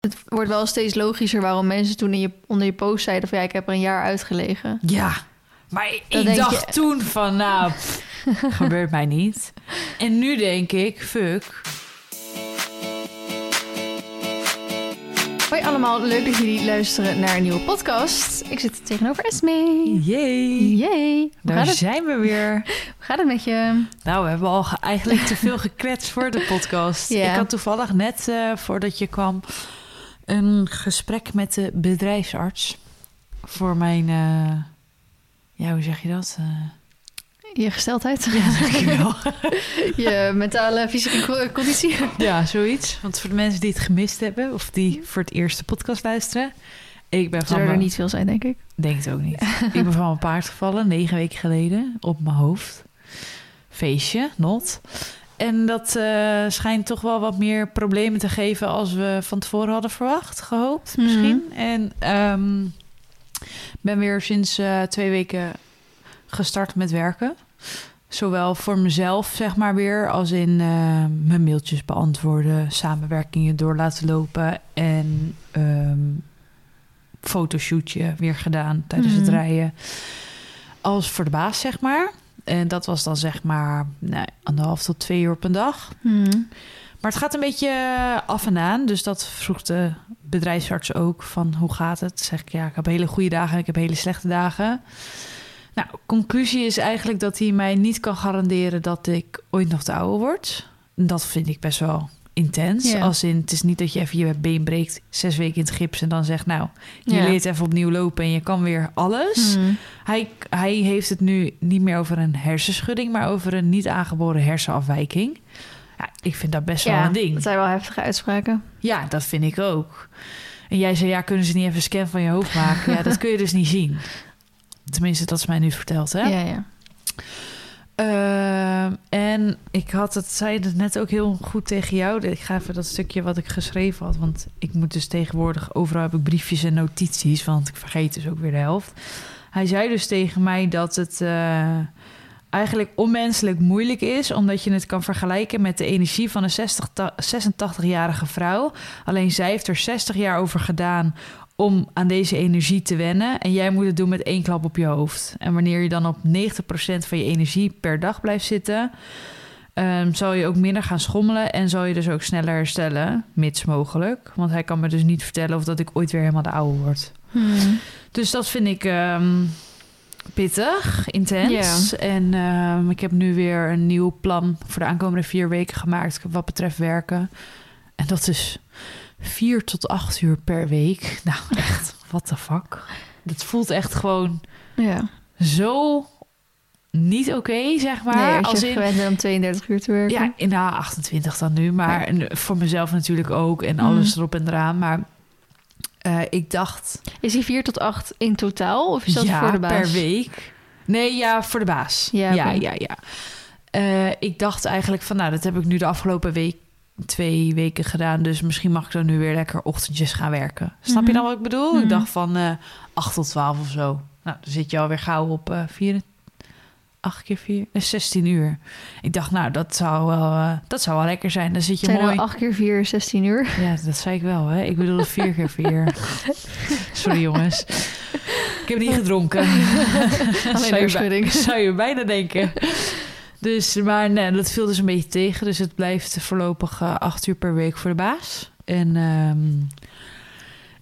Het wordt wel steeds logischer waarom mensen toen in je, onder je post zeiden van ja, ik heb er een jaar uitgelegen. Ja, maar Dan ik dacht je- toen van, nou, pff, gebeurt mij niet. En nu denk ik, fuck. Hoi allemaal, leuk dat jullie luisteren naar een nieuwe podcast. Ik zit tegenover Esme. Yay. Hoe Daar het, zijn we weer. hoe gaat het met je? Nou, we hebben al ge- eigenlijk te veel gekletst voor de podcast. Ja. Ik had toevallig net, eh, voordat je kwam, een gesprek met de bedrijfsarts. Voor mijn, eh, ja, hoe zeg je dat? Eh, Je gesteldheid? ja, dankjewel. je mentale, fysieke co- conditie? ja, zoiets. Want voor de mensen die het gemist hebben, of die voor het eerste podcast luisteren. Ik ben van Zullen er mijn- niet veel zijn, denk ik. Denk het ook niet. ik ben van mijn paard gevallen, negen weken geleden, op mijn hoofd. Feestje, not. En dat eh, schijnt toch wel wat meer problemen te geven als we van tevoren hadden verwacht, gehoopt Mhm. misschien. En ehm ben weer sinds eh, twee weken gestart met werken. Zowel voor mezelf, zeg maar weer, als in eh, mijn mailtjes beantwoorden, samenwerkingen door laten lopen en ehm fotoshootje weer gedaan tijdens het Mhm. rijden. Als voor de baas, zeg maar. En dat was dan zeg maar nou, anderhalf tot twee uur op een dag. Hmm. Maar het gaat een beetje af en aan. Dus dat vroeg de bedrijfsarts ook van hoe gaat het? Zeg ik ja, ik heb hele goede dagen en ik heb hele slechte dagen. Nou, conclusie is eigenlijk dat hij mij niet kan garanderen dat ik ooit nog te ouder word. Dat vind ik best wel intens. Ja. Als in, het is niet dat je even je been breekt, zes weken in het gips en dan zegt, nou, je Ja. leert even opnieuw lopen en je kan weer alles. Hmm. Hij, hij heeft het nu niet meer over een hersenschudding, maar over een niet aangeboren hersenafwijking. Ja, ik vind dat best wel een ding. dat zijn wel heftige uitspraken. Ja, dat vind ik ook. En jij zei, ja, kunnen ze niet even een scan van je hoofd maken? Ja, dat kun je dus niet zien. Tenminste, dat is mij nu verteld, hè? Ja, ja. Ehm, en ik had het, zei het net ook heel goed tegen jou. Ik ga even dat stukje wat ik geschreven had. Want ik moet dus tegenwoordig, overal heb ik briefjes en notities. Want ik vergeet dus ook weer de helft. Hij zei dus tegen mij dat het eh, eigenlijk onmenselijk moeilijk is. Omdat je het kan vergelijken met de energie van een 60 ta- 86-jarige vrouw. Alleen zij heeft er 60 jaar over gedaan om aan deze energie te wennen. En jij moet het doen met één klap op je hoofd. En wanneer je dan op 90% van je energie per dag blijft zitten, ehm, zal je ook minder gaan schommelen en zal je dus ook sneller herstellen, mits mogelijk. Want hij kan me dus niet vertellen of dat ik ooit weer helemaal de oude word. Hmm. Dus dat vind ik ehm, pittig, intens. En ehm, ik heb nu weer een nieuw plan voor de aankomende vier weken gemaakt wat betreft werken. En dat is vier tot acht uur per week. Nou, echt, what the fuck. Dat voelt echt gewoon Ja. zo niet oké, zeg maar. nee, als als je in, gewend bent om 32 uur te werken. ja, in de 28 dan nu, maar en voor mezelf natuurlijk ook en Mhm. alles erop en eraan. Maar eh, ik dacht, Is die 4 tot 8 in totaal? Of is dat ja, voor de baas? per week. Nee, ja, voor de baas. Ja, Ja, ja, ja. Eh, ik dacht eigenlijk van, nou, dat heb ik nu de afgelopen week, twee weken gedaan. Dus misschien mag ik dan nu weer lekker ochtendjes gaan werken. Snap je Mhm. dan wat ik bedoel? Mhm. Ik dacht van eh 8 tot 12 of zo. Nou, dan zit je alweer gauw op eh 4, 8 keer 4, eh, 16 uur. Ik dacht, nou, dat zou wel, eh, dat zou wel lekker zijn. Dan zit je Zijn mooi. er 8 keer 4, 16 uur? Ja, dat zei ik wel, hè? Ik bedoel 4 keer 4. Sorry, jongens. Ik heb niet gedronken. zou, je, bij- zou je bijna denken. Dus, maar nee, dat viel dus een beetje tegen. Dus het blijft voorlopig eh, acht uur per week voor de baas. En ehm,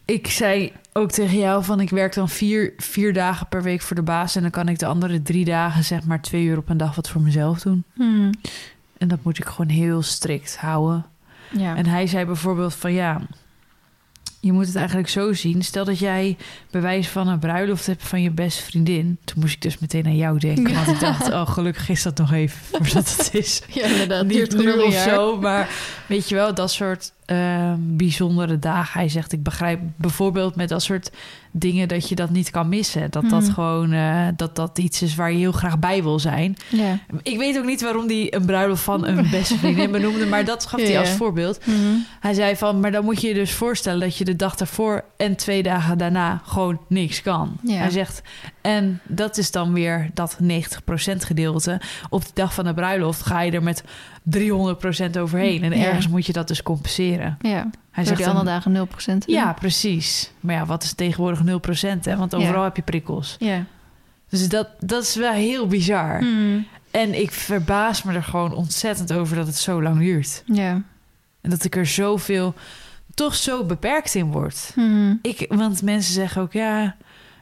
ik zei ook tegen jou van... ik werk dan vier, vier dagen per week voor de baas... en dan kan ik de andere drie dagen zeg maar twee uur op een dag wat voor mezelf doen. Hmm. En dat moet ik gewoon heel strikt houden. Ja. En hij zei bijvoorbeeld van ja, je moet het eigenlijk zo zien. Stel dat jij bewijs van een bruiloft hebt van je beste vriendin. Toen moest ik dus meteen aan jou denken. Want ik dacht, oh gelukkig is dat nog even voordat het is. ja, inderdaad. Niet nu of jaar. zo, maar weet je wel, dat soort eh, bijzondere dagen. Hij zegt, ik begrijp bijvoorbeeld met dat soort dingen dat je dat niet kan missen. Dat dat Mhm. gewoon, eh, dat dat iets is waar je heel graag bij wil zijn. Ik weet ook niet waarom die een bruiloft van een beste vriendin benoemde, maar dat gaf hij als voorbeeld. Mhm. Hij zei van, maar dan moet je je dus voorstellen dat je de dag daarvoor en twee dagen daarna gewoon niks kan. Hij zegt, en dat is dan weer dat 90% gedeelte. Op de dag van de bruiloft ga je er met 300% overheen. En ergens moet je dat dus compenseren. Ja. Hij zegt die dan, andere dagen 0% te doen. ja, precies. Maar ja, wat is tegenwoordig 0%? Hè? Want overal Ja. heb je prikkels. Ja. Dus dat, dat is wel heel bizar. Hmm. En ik verbaas me er gewoon ontzettend over dat het zo lang duurt. Ja. En dat ik er zoveel, toch zo beperkt in word. Hmm. Ik, want mensen zeggen ook, ja,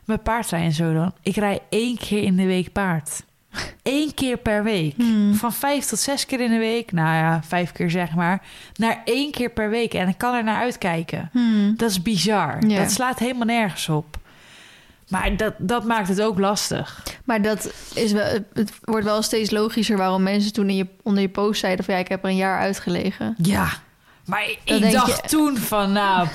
mijn paardrijden en zo dan. Ik rij één keer in de week paard. Eén keer per week. Hmm. Van vijf tot zes keer in de week, nou ja, vijf keer zeg maar, naar één keer per week. En ik kan er naar uitkijken. Hmm. Dat is bizar. Dat slaat helemaal nergens op. Maar dat, dat maakt het ook lastig. Maar dat is wel, het- wordt wel steeds logischer waarom mensen toen in je, onder je post zeiden van ja, ik heb er een jaar uitgelegen. Ja, maar ik dacht je- toen van, nou,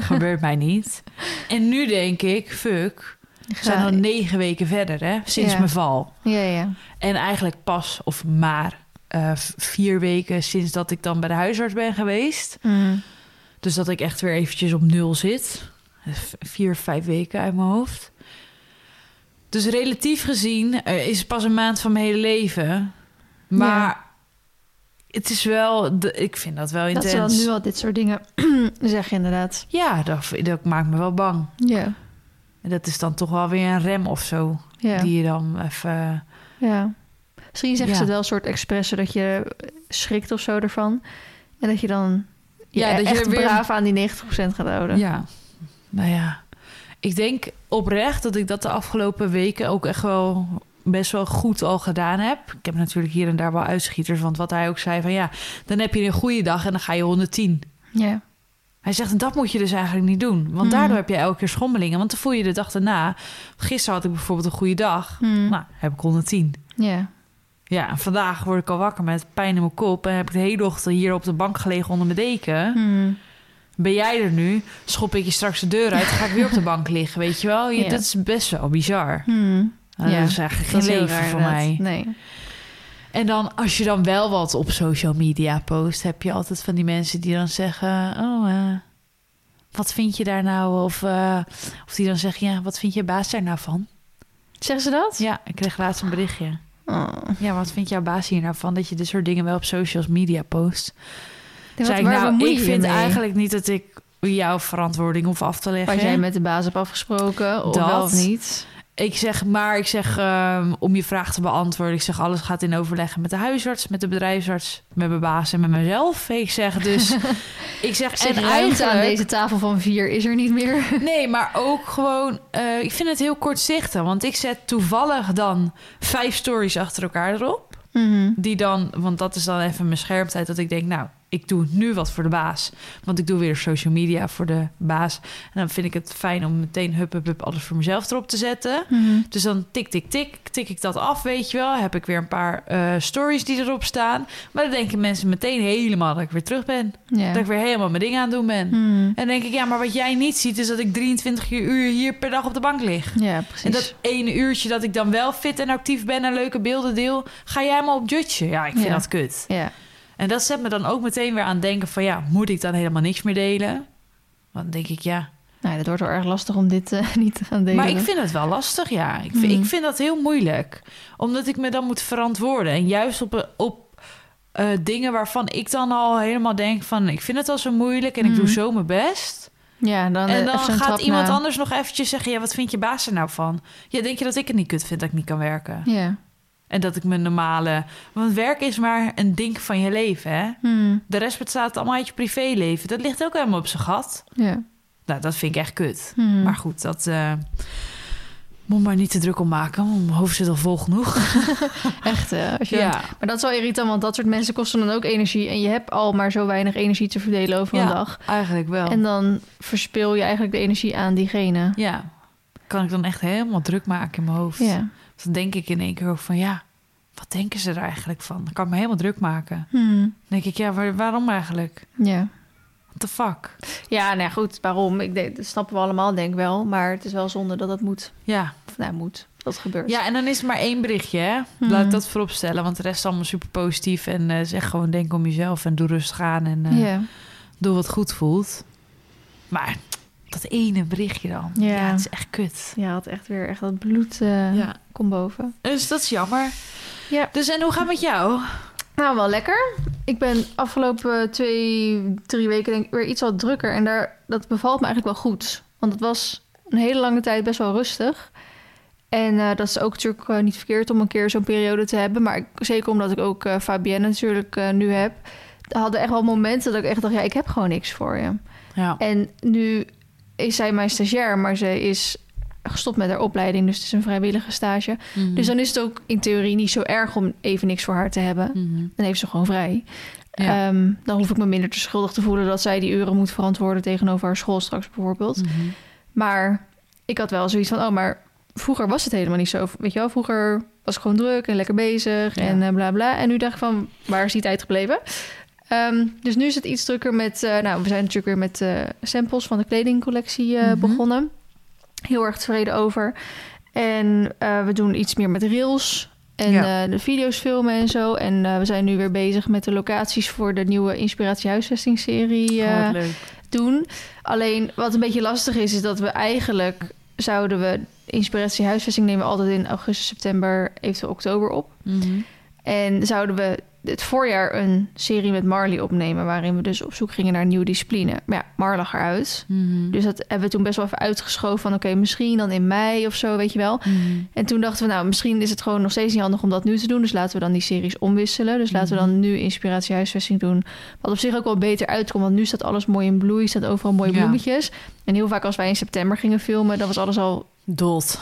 gebeurt mij niet. En nu denk ik, fuck, we zijn al negen weken verder, hè, sinds Ja. mijn val. Ja, ja. En eigenlijk pas, of maar, eh, vier weken sinds dat ik dan bij de huisarts ben geweest. Hmm. Dus dat ik echt weer eventjes op nul zit. Vier, vijf weken uit mijn hoofd. Dus relatief gezien eh, is het pas een maand van mijn hele leven. Maar Ja. het is wel... De, ik vind dat wel Dat intens. ze dan nu al dit soort dingen zeggen inderdaad. Ja, dat, dat maakt me wel bang. Ja. En dat is dan toch wel weer een rem of zo. Ja. Die je dan even... ja. Misschien zeggen ze het wel een soort expres zodat je schrikt of zo ervan. En dat je dan je Ja, dat je echt weer- braaf aan die 90% gaat houden. Ja, nou ja. Ik denk oprecht dat ik dat de afgelopen weken ook echt wel best wel goed al gedaan heb. Ik heb natuurlijk hier en daar wel uitschieters. Want wat hij ook zei van ja, dan heb je een goede dag en dan ga je 110. Ja. Hij zegt, en dat moet je dus eigenlijk niet doen. Want Mhm. daardoor heb je elke keer schommelingen. Want dan voel je de dag daarna. Gisteren had ik bijvoorbeeld een goede dag. Hmm. Nou, heb ik 110. Ja. Ja, en vandaag word ik al wakker met pijn in mijn kop. En heb ik de hele ochtend hier op de bank gelegen onder mijn deken. Hmm. Ben jij er nu? Schop ik je straks de deur uit. Dan ga ik weer op de bank liggen, weet je wel? Je, Ja. Dat is best wel bizar. Hmm. Nou, Ja, Dat is eigenlijk geen leven voor mij. Nee. En dan, als je dan wel wat op social media post... heb je altijd van die mensen die dan zeggen... Oh, eh, wat vind je daar nou? Of, eh, of die dan zeggen, ja, wat vind je baas daar nou van? Zeggen ze dat? Ja, ik kreeg laatst een berichtje. Oh. Ja, wat vindt jouw baas hier nou van? Dat je dit soort dingen wel op social media post. Ja, Zei wat- ik, nou, ik vind mee? eigenlijk niet dat ik jouw verantwoording hoef af te leggen. Wat jij met de baas hebt afgesproken, of Dat. wel of niet. Ik zeg maar, ik zeg ehm, om je vraag te beantwoorden. Ik zeg alles gaat in overleggen met de huisarts, met de bedrijfsarts, met mijn baas en met mezelf. Ik zeg dus, ik zeg en ruimte aan deze tafel van vier is er niet meer. nee, maar ook gewoon, eh, ik vind het heel kortzichtig, want ik zet toevallig dan vijf stories achter elkaar erop. Mhm. Die dan, want dat is dan even mijn schermtijd, dat ik denk, nou, ik doe nu wat voor de baas. Want ik doe weer social media voor de baas. En dan vind ik het fijn om meteen hup, hup, hup, alles voor mezelf erop te zetten. Mhm. Dus dan tik, tik, tik, tik ik dat af, weet je wel. Heb ik weer een paar eh, stories die erop staan. Maar dan denken mensen meteen helemaal dat ik weer terug ben. Dat ik weer helemaal mijn ding aan het doen ben. Mhm. En dan denk ik, ja, maar wat jij niet ziet... is dat ik 23 uur hier per dag op de bank lig. Ja, precies. En dat ene uurtje dat ik dan wel fit en actief ben... en leuke beelden deel, ga jij maar op judgen. Ja, ik vind dat kut. Ja. En dat zet me dan ook meteen weer aan denken van... ja, moet ik dan helemaal niks meer delen? Want dan denk ik, ja... Nou, dat wordt wel erg lastig om dit eh, niet te gaan delen. Maar ik vind het wel lastig, ja. Ik vind, Hmm. ik vind dat heel moeilijk. Omdat ik me dan moet verantwoorden. En juist op, op eh, dingen waarvan ik dan al helemaal denk van... ik vind het al zo moeilijk en ik doe Hmm. zo mijn best. Ja, dan, en eh, dan even zo'n gaat iemand na. anders nog eventjes zeggen... ja, wat vind je baas er nou van? Ja, denk je dat ik het niet kut vind dat ik niet kan werken? Ja. En dat ik mijn normale... Want werk is maar een ding van je leven, hè? Hmm. De rest bestaat allemaal uit je privéleven. Dat ligt ook helemaal op zijn gat. Ja. Nou, dat vind ik echt kut. Hmm. Maar goed, dat eh, moet maar niet te druk om maken. want Mijn hoofd zit al vol genoeg. Echt, hè? Als je Ja, Maar dat is wel irritant, want dat soort mensen kosten dan ook energie. En je hebt al maar zo weinig energie te verdelen over een dag. eigenlijk wel. En dan verspil je eigenlijk de energie aan diegene. Ja, kan ik dan echt helemaal druk maken in mijn hoofd. Ja. Dan denk ik in één keer ook van ja, wat denken ze er eigenlijk van? Dan kan ik me helemaal druk maken. Hmm. Dan denk ik, ja, waar- waarom eigenlijk? Ja. What the fuck? Ja, nou ja, goed, waarom? Ik denk, dat snappen we allemaal, denk ik wel. Maar het is wel zonde dat dat moet. Ja. Of nou, moet. Dat gebeurt. ja, en dan is maar één berichtje, hè? Mhm. Laat ik dat voorop stellen, want de rest is allemaal super positief. En eh zeg gewoon, denk om jezelf en doe rustig aan en eh, doe wat goed voelt. Maar dat ene berichtje dan, Ja. ja, het is echt kut. Ja, had echt weer echt dat bloed eh Ja. komt boven. Dus dat is jammer. Ja. Dus en hoe gaat het met jou? Nou, wel lekker. ik ben afgelopen twee, drie weken denk ik weer iets wat drukker. En daar, dat bevalt me eigenlijk wel goed. Want het was een hele lange tijd best wel rustig. En eh, dat is ook natuurlijk eh, niet verkeerd om een keer zo'n periode te hebben. Maar ik- zeker omdat ik ook Fabienne natuurlijk nu heb. hadden echt wel momenten dat ik echt dacht, ja, ik heb gewoon niks voor je. Ja. En nu is zij mijn stagiair, maar ze is gestopt met haar opleiding. Dus het is een vrijwillige stage. Mhm. Dus dan is het ook in theorie niet zo erg om even niks voor haar te hebben. Mhm. Dan heeft ze gewoon vrij. Ja. Ehm, dan hoef ik me minder te schuldig te voelen dat zij die uren moet verantwoorden tegenover haar school straks bijvoorbeeld. Mhm. Maar ik had wel zoiets van, oh, maar vroeger was het helemaal niet zo. Weet je wel, vroeger was ik gewoon druk en lekker bezig Ja. en eh, bla bla. En nu dacht ik van, waar is die tijd gebleven? Ehm, dus nu is het iets drukker met, eh, nou, we zijn natuurlijk weer met eh, samples van de kledingcollectie eh, Mhm. begonnen. Heel erg tevreden over. En we doen iets meer met reels. En Ja. de video's filmen en zo. En we zijn nu weer bezig met de locaties voor de nieuwe Inspiratie Huisvesting-serie. Oh, doen. Alleen wat een beetje lastig is, is dat we eigenlijk zouden we inspiratie huisvesting nemen altijd in augustus, september, eventueel oktober op. Mhm. En zouden we het voorjaar een serie met Marley opnemen, waarin we dus op zoek gingen naar een nieuwe discipline. Maar ja, Mar lag eruit. Mhm. Dus dat hebben we toen best wel even uitgeschoven van oké, misschien dan in mei of zo, weet je wel. Mhm. En toen dachten we, nou, misschien is het gewoon nog steeds niet handig om dat nu te doen. Dus laten we dan die series omwisselen. Dus laten we Mhm. dan nu Inspiratie Huisvesting doen. Wat op zich ook wel beter uitkomt. Want nu staat alles mooi in bloei. Staat overal mooie Ja. bloemetjes. En heel vaak als wij in september gingen filmen... dan was alles al...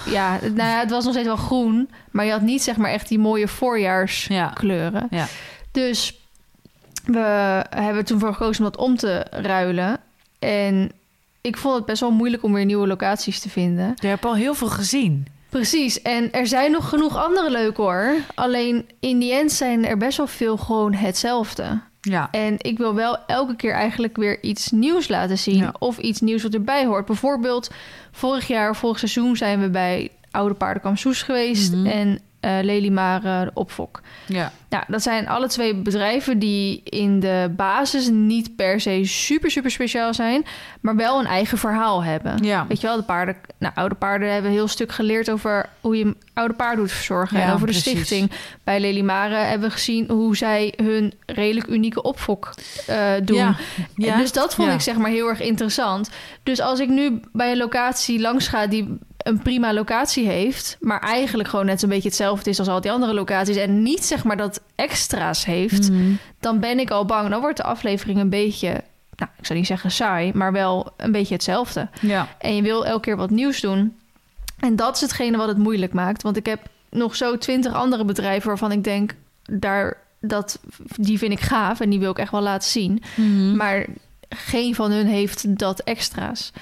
Ja, nou ja, het was nog steeds wel groen. Maar je had niet zeg maar echt die mooie voorjaarskleuren. Ja. Ja. Dus we hebben toen voor gekozen om dat om te ruilen. En ik vond het best wel moeilijk om weer nieuwe locaties te vinden. Je hebt al heel veel gezien. Precies, en er zijn nog genoeg andere leuke hoor. Alleen in die end zijn er best wel veel gewoon hetzelfde. Ja. En ik wil wel elke keer eigenlijk weer iets nieuws laten zien. Ja. Of iets nieuws wat erbij hoort. Bijvoorbeeld, vorig jaar, vorig seizoen zijn we bij Oude Paardenkamp Soes geweest. Mhm. En eh Lelimare Opfok. Ja. Nou, dat zijn alle twee bedrijven die in de basis niet per se super, super speciaal zijn. Maar wel een eigen verhaal hebben. Ja. Weet je wel, de paarden, nou, oude paarden hebben heel stuk geleerd over hoe je oude paard doet verzorgen. Ja, en over de stichting. Bij Lelimare hebben we gezien hoe zij hun redelijk unieke opfok eh, doen. Ja. Ja. Dus dat vond ik zeg maar heel erg interessant. Dus als ik nu bij een locatie langs ga die een prima locatie heeft, maar eigenlijk gewoon net een beetje hetzelfde is als al die andere locaties en niet zeg maar dat extra's heeft, Mhm. dan ben ik al bang. Dan wordt de aflevering een beetje, nou, ik zou niet zeggen saai, maar wel een beetje hetzelfde. Ja. En je wil elke keer wat nieuws doen. En dat is hetgene wat het moeilijk maakt. Want ik heb nog zo twintig andere bedrijven waarvan ik denk, daar, dat, die vind ik gaaf en die wil ik echt wel laten zien. Mhm. Maar geen van hun heeft dat extra's.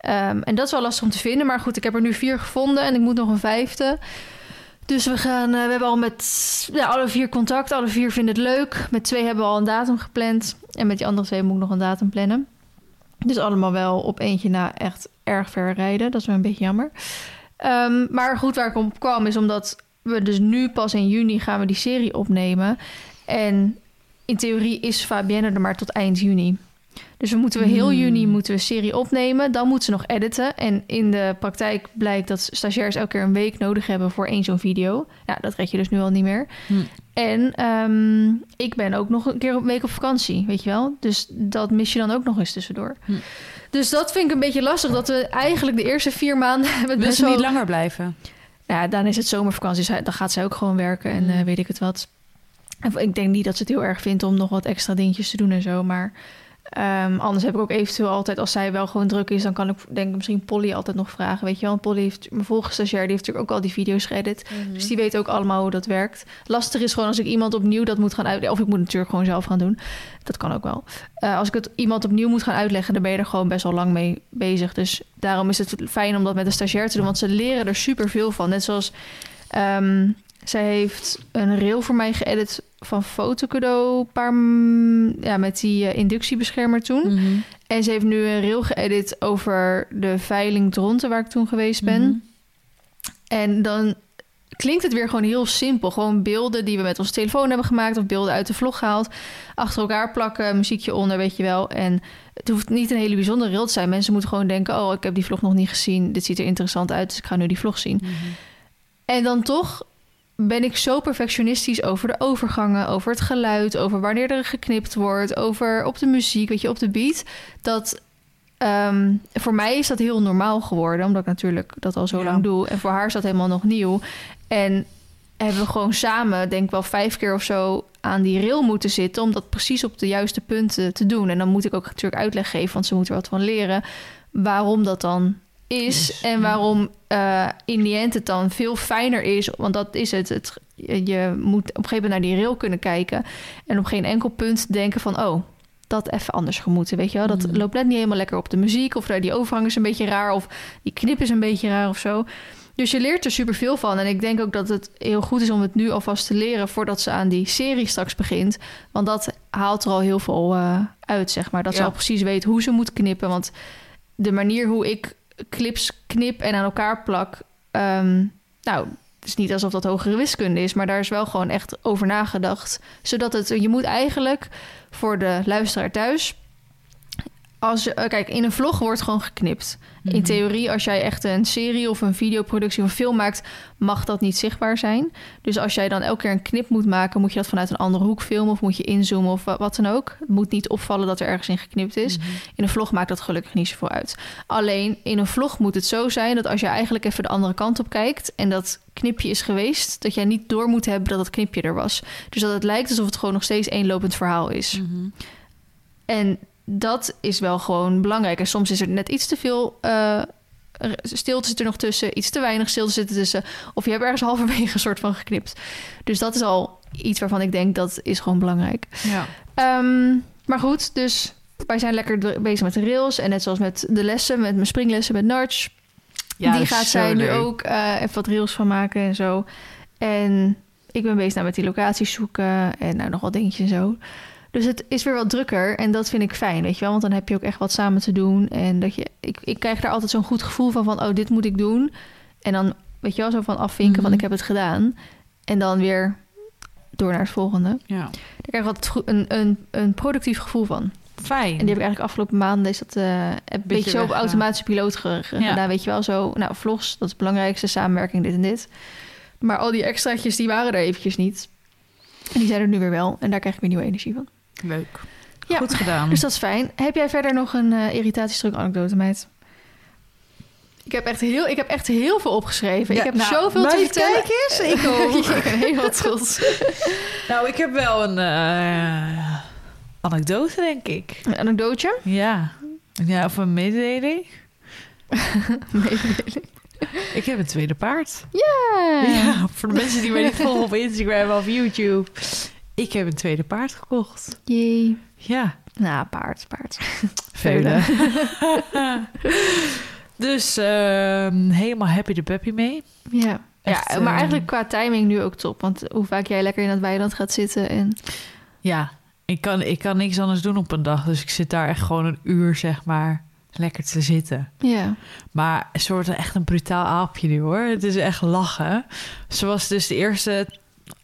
Ehm, en dat is wel lastig om te vinden. Maar goed, ik heb er nu vier gevonden en ik moet nog een vijfde. Dus we gaan, eh, we hebben al met ja, alle vier contact. Alle vier vinden het leuk. Met twee hebben we al een datum gepland. En met die andere twee moet ik nog een datum plannen. Dus allemaal wel op eentje na echt erg ver rijden. Dat is wel een beetje jammer. Ehm, maar goed, waar ik op kwam is omdat we dus nu pas in juni gaan we die serie opnemen. En in theorie is Fabienne er maar tot eind juni. Dus we moeten we heel Hmm. juni moeten we een serie opnemen. Dan moeten ze nog editen. En in de praktijk blijkt dat stagiairs elke keer een week nodig hebben voor één zo'n video. Ja, dat red je dus nu al niet meer. Hmm. En ehm, ik ben ook nog een keer een week op vakantie, weet je wel. Dus dat mis je dan ook nog eens tussendoor. Hmm. Dus dat vind ik een beetje lastig. Dat we eigenlijk de eerste vier maanden hebben Wil ze niet langer blijven? Ja, dan is het zomervakantie. dus Dan gaat zij ook gewoon werken en eh, weet ik het wat. Ik denk niet dat ze het heel erg vindt om nog wat extra dingetjes te doen en zo. Maar ehm, anders heb ik ook eventueel altijd, als zij wel gewoon druk is, dan kan ik denk ik misschien Polly altijd nog vragen. Weet je wel, Want Polly heeft, mijn volgende stagiair, die heeft natuurlijk ook al die video's geëdit. Dus die weet ook allemaal hoe dat werkt. Lastig is gewoon als ik iemand opnieuw dat moet gaan uitleggen. Of ik moet het natuurlijk gewoon zelf gaan doen. Dat kan ook wel. Eh, als ik het iemand opnieuw moet gaan uitleggen, dan ben je er gewoon best wel lang mee bezig. Dus daarom is het fijn om dat met een stagiair te doen. Want ze leren er super veel van. Net zoals ehm, zij heeft een reel voor mij geëdit van fotocadeau. Paar, ja, met die eh, inductiebeschermer toen. Mhm. En ze heeft nu een reel geëdit over de veiling Dronten, waar ik toen geweest ben. Mhm. En dan klinkt het weer gewoon heel simpel. Gewoon beelden die we met onze telefoon hebben gemaakt... of beelden uit de vlog gehaald. Achter elkaar plakken, muziekje onder, weet je wel. En het hoeft niet een hele bijzondere reel te zijn. Mensen moeten gewoon denken... oh, ik heb die vlog nog niet gezien. Dit ziet er interessant uit, dus ik ga nu die vlog zien. Mhm. En dan toch ben ik zo perfectionistisch over de overgangen, over het geluid, over wanneer er geknipt wordt, over op de muziek, weet je, op de beat. Dat ehm, voor mij is dat heel normaal geworden, omdat ik natuurlijk dat al zo Ja. lang doe. En voor haar is dat helemaal nog nieuw. En hebben we gewoon samen, denk ik wel vijf keer of zo, aan die rail moeten zitten om dat precies op de juiste punten te doen. En dan moet ik ook natuurlijk uitleg geven, want ze moet er wat van leren, waarom dat dan is en waarom eh, in die end het dan veel fijner is. Want dat is het. het. Je moet op een gegeven moment naar die rail kunnen kijken en op geen enkel punt denken van, oh, dat even anders gemoeten, weet je wel. Dat Mhm. loopt net niet helemaal lekker op de muziek of die overgang is een beetje raar of die knip is een beetje raar of zo. Dus je leert er superveel van. En ik denk ook dat het heel goed is om het nu alvast te leren voordat ze aan die serie straks begint. Want dat haalt er al heel veel eh, uit, zeg maar. Dat ze al precies weet hoe ze moet knippen. Want de manier hoe ik clips knip en aan elkaar plak. ehm, nou, het is niet alsof dat hogere wiskunde is, maar daar is wel gewoon echt over nagedacht. Zodat het, je moet eigenlijk voor de luisteraar thuis. Als je, eh, kijk, in een vlog wordt gewoon geknipt. Mhm. In theorie, als jij echt een serie of een videoproductie of een film maakt, mag dat niet zichtbaar zijn. Dus als jij dan elke keer een knip moet maken, moet je dat vanuit een andere hoek filmen of moet je inzoomen of wa- wat dan ook. Het moet niet opvallen dat er ergens in geknipt is. Mhm. In een vlog maakt dat gelukkig niet zoveel uit. Alleen in een vlog moet het zo zijn dat als je eigenlijk even de andere kant op kijkt en dat knipje is geweest, dat jij niet door moet hebben dat het knipje er was. Dus dat het lijkt alsof het gewoon nog steeds één lopend verhaal is. Mhm. En dat is wel gewoon belangrijk. En soms is er net iets te veel eh stilte zit er nog tussen, iets te weinig stilte zit er tussen. Of je hebt ergens halverwege een soort van geknipt. Dus dat is al iets waarvan ik denk dat is gewoon belangrijk. Ja. Ehm, maar goed, dus wij zijn lekker bezig met de rails. En net zoals met de lessen, met mijn springlessen met Narch. Ja, die gaat zij nu ook eh, even wat rails van maken en zo. En ik ben bezig nou met die locaties zoeken en nou nog wat dingetjes en zo. Dus het is weer wat drukker en dat vind ik fijn, weet je wel. Want dan heb je ook echt wat samen te doen. En dat je, ik, ik krijg daar altijd zo'n goed gevoel van, van, oh, dit moet ik doen. En dan, weet je wel, zo van afvinken Mhm. van, ik heb het gedaan. En dan weer door naar het volgende. Ja. Daar krijg ik altijd een, een, een productief gevoel van. Fijn. En die heb ik eigenlijk afgelopen maanden is dat eh, een beetje, zo op automatische piloot ge- ge- Ja. Weet je wel, zo, nou, vlogs, dat is het belangrijkste, samenwerking, dit en dit. Maar al die extraatjes, die waren er eventjes niet. En die zijn er nu weer wel. En daar krijg ik weer nieuwe energie van. Leuk. Ja, Goed gedaan. Dus dat is fijn. Heb jij verder nog een eh irritatiestruk anekdote, meid? Ik heb, echt heel, ik heb echt heel veel opgeschreven. Ja, ik heb nou, zoveel te vertellen. kijk eens, ik ook. ik ben helemaal trots. Nou, ik heb wel een eh, anekdote, denk ik. Een anekdootje? Ja. Ja, of een mededeling. Mededeling. Ik heb een tweede paard. Ja. Ja, voor de mensen die mij niet volgen op Instagram of YouTube. Ik heb een tweede paard gekocht. Jee. Ja, Nou, paard, paard. vele. dus ehm, helemaal happy de peppy mee. Ja. Echt, ja, maar eh, eigenlijk qua timing nu ook top. Want hoe vaak jij lekker in het weiland gaat zitten en... Ja, ik kan, ik kan niks anders doen op een dag. Dus ik zit daar echt gewoon een uur, zeg maar, lekker te zitten. Ja. Maar een soort echt een brutaal aapje nu hoor. Het is echt lachen. Ze was dus de eerste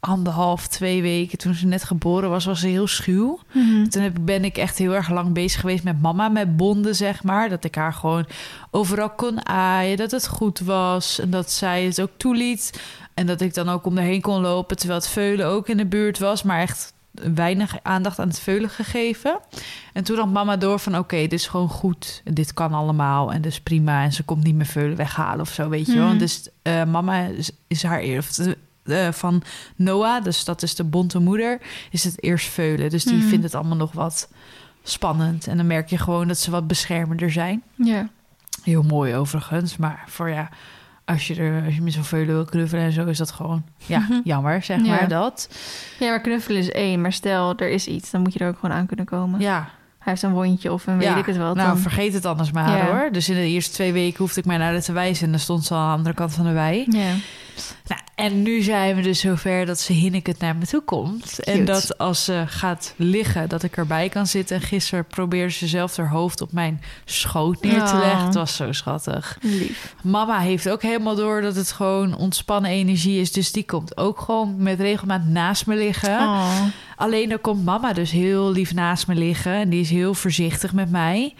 anderhalf, twee weken toen ze net geboren was, was ze heel schuw. Mhm. Toen heb, ben ik echt heel erg lang bezig geweest met mama, met bonden, zeg maar. Dat ik haar gewoon overal kon aaien, dat het goed was. En dat zij het ook toeliet. En dat ik dan ook om erheen kon lopen, terwijl het veulen ook in de buurt was. Maar echt weinig aandacht aan het veulen gegeven. En toen had mama door van, oké, dit is gewoon goed. En dit kan allemaal en dus prima. En ze komt niet meer veulen weghalen of zo, weet je wel. Mhm. Dus eh, mama is, is haar eerst... eh, van Noah, dus dat is de bonte moeder, is het eerst veulen. Dus die Mhm. vindt het allemaal nog wat spannend. En dan merk je gewoon dat ze wat beschermender zijn. Ja. Heel mooi overigens, maar voor ja, als je er als je met zo'n veulen wil knuffelen en zo, is dat gewoon ja, Mhm. jammer, zeg Ja. maar dat. ja, maar knuffelen is één. Maar stel, er is iets, dan moet je er ook gewoon aan kunnen komen. Ja, Hij heeft een wondje of een weet ja. ik het wel. Nou, dan... vergeet het anders maar Ja. hoor. Dus in de eerste twee weken hoefde ik mij naar haar te wijzen en dan stond ze al aan de andere kant van de wei. Ja. Nou, en nu zijn we dus zover dat ze Hinneket naar me toe komt. En dat als ze gaat liggen, dat ik erbij kan zitten. En gisteren probeerde ze zelf haar hoofd op mijn schoot neer te Oh. leggen. Het was zo schattig. Lief. Mama heeft ook helemaal door dat het gewoon ontspannen energie is. Dus die komt ook gewoon met regelmaat naast me liggen. Oh. Alleen dan komt mama dus heel lief naast me liggen. En die is heel voorzichtig met mij.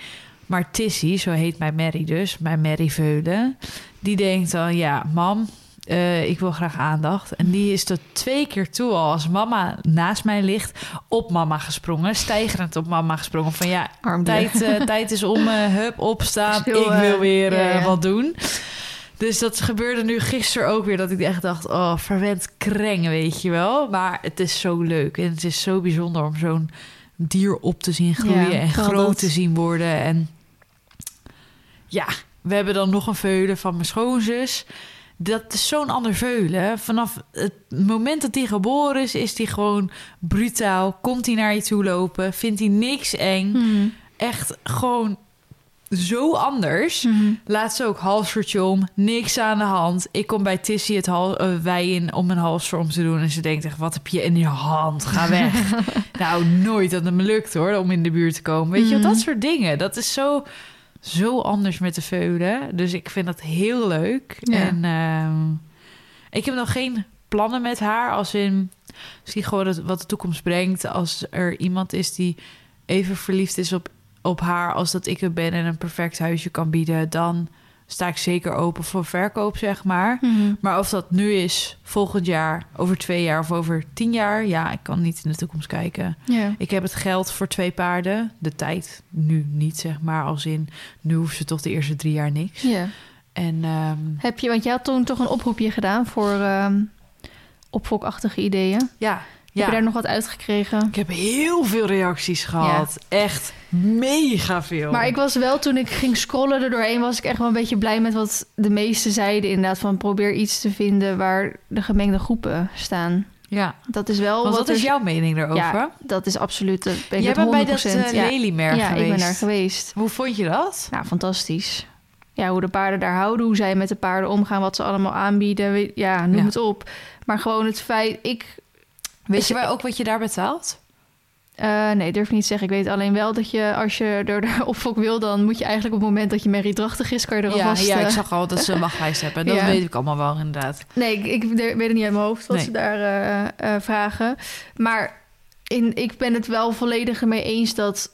Maar Tissy, zo heet mijn Mary dus, mijn Mary Veulen... die denkt dan, ja, mam, eh, ik wil graag aandacht. En die is tot twee keer toe al als mama naast mij ligt, op mama gesprongen. Stijgerend op mama gesprongen. Van ja, tijd, eh, tijd is om, eh, hup, opstaan. Ik wil weer ja, ja. wat doen. Dus dat gebeurde nu gisteren ook weer. Dat ik echt dacht, oh, verwend kreng, weet je wel. Maar het is zo leuk. En het is zo bijzonder om zo'n dier op te zien groeien. Ja, en groot dat. te zien worden. En ja, we hebben dan nog een veulen van mijn schoonzus. Dat is zo'n ander veulen. Vanaf het moment dat hij geboren is, is hij gewoon brutaal. Komt hij naar je toe lopen, vindt hij niks eng. Mhm. Echt gewoon zo anders. Mhm. Laatst ook halsvertje om, niks aan de hand. Ik kom bij Tissy het hal, eh, wei in om een halsver om te doen. En ze denkt echt, wat heb je in je hand? Ga weg. nou, nooit dat het me lukt hoor, om in de buurt te komen. Weet je, Mhm. dat soort dingen. Dat is zo, zo anders met de veulen. Dus ik vind dat heel leuk. Ja. En ehm, ik heb nog geen plannen met haar. Als in, zie gewoon het, wat de toekomst brengt. Als er iemand is die even verliefd is op, op haar als dat ik het ben... en een perfect huisje kan bieden... dan sta ik zeker open voor verkoop, zeg maar. Mhm. Maar of dat nu is, volgend jaar, over twee jaar of over tien jaar... ja, ik kan niet in de toekomst kijken. Ik heb het geld voor twee paarden. De tijd nu niet, zeg maar. Als in, nu hoeven ze toch de eerste drie jaar niks. ja. En ehm, Heb je, want je had toen toch een oproepje gedaan voor ehm opfokachtige ideeën. ja, Heb ja. je daar nog wat uitgekregen? ik heb heel veel reacties gehad. Echt mega veel. Maar ik was wel, toen ik ging scrollen er doorheen, was ik echt wel een beetje blij met wat de meesten zeiden. Inderdaad, van probeer iets te vinden waar de gemengde groepen staan. ja, Dat is wel want wat is jouw mening daarover? Ja, dat is absoluut. Ben ik Jij met bent bij dat 100%. uh, ja. Ja, geweest. ik ben daar geweest. Hoe vond je dat? Nou, fantastisch. Ja, hoe de paarden daar houden, hoe zij met de paarden omgaan, wat ze allemaal aanbieden. Ja, noem Ja. het op. Maar gewoon het feit, ik... Weet je waar ook wat je daar betaalt? eh, nee, durf niet te zeggen. Ik weet alleen wel dat je, als je door de opfok wil, dan moet je eigenlijk op het moment dat je merrie drachtig is, kan je er Ja, alvast... ja, ik zag al dat ze een wachtlijst hebben. Dat Ja. weet ik allemaal wel, inderdaad. Nee, ik, ik weet het niet uit mijn hoofd wat Nee. ze daar eh, eh, vragen. Maar in, ik ben het wel volledig mee eens dat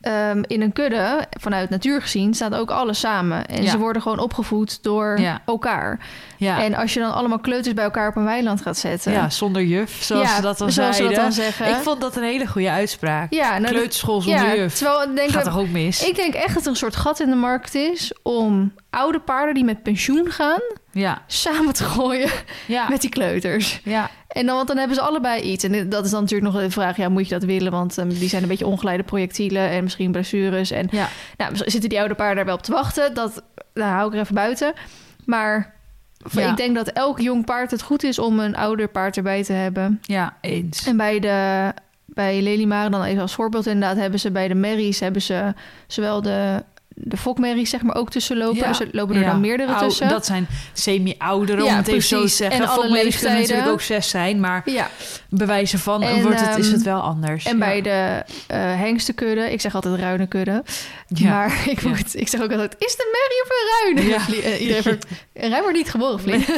ehm, in een kudde, vanuit natuur gezien, staat ook alles samen. En Ja. ze worden gewoon opgevoed door Ja. elkaar. Ja, En als je dan allemaal kleuters bij elkaar op een weiland gaat zetten. ja zonder juf, zoals Ja, ze dat dan zoals ze dat dan zeggen. Ik vond dat een hele goede uitspraak. ja, nou, Kleuterschool zonder ja, juf. terwijl denk, Gaat toch ook mis? ik denk echt dat er een soort gat in de markt is om oude paarden die met pensioen gaan Ja, samen te gooien met die kleuters. ja. En dan, want dan hebben ze allebei iets. En dat is dan natuurlijk nog de vraag, ja, moet je dat willen? Want ehm, die zijn een beetje ongeleide projectielen en misschien blessures. En Ja. nou, zitten die oude paarden daar wel op te wachten? Dat daar hou ik er even buiten. Maar Ja. ik denk dat elk jong paard het goed is om een ouder paard erbij te hebben. Ja, eens. En bij de bij dan even als voorbeeld inderdaad hebben ze bij de merries hebben ze zowel de de fokmerries zeg maar ook tussen lopen. Ja. Dus er lopen er Ja. dan meerdere Ou- tussen. Dat zijn semi-ouderen, Ja, om het even zo te zeggen. En alle leeftijden. natuurlijk ook zes zijn, maar Ja, bewijzen van En, wordt het, is ehm, het wel anders. en bij de eh hengstenkudde, ik zeg altijd ruine kudde. Ja. Maar ik, moet, ik zeg ook altijd, is een merrie of een ruin? Ja. Eh, Iedereen wordt, een ruin wordt niet geboren, vlieg.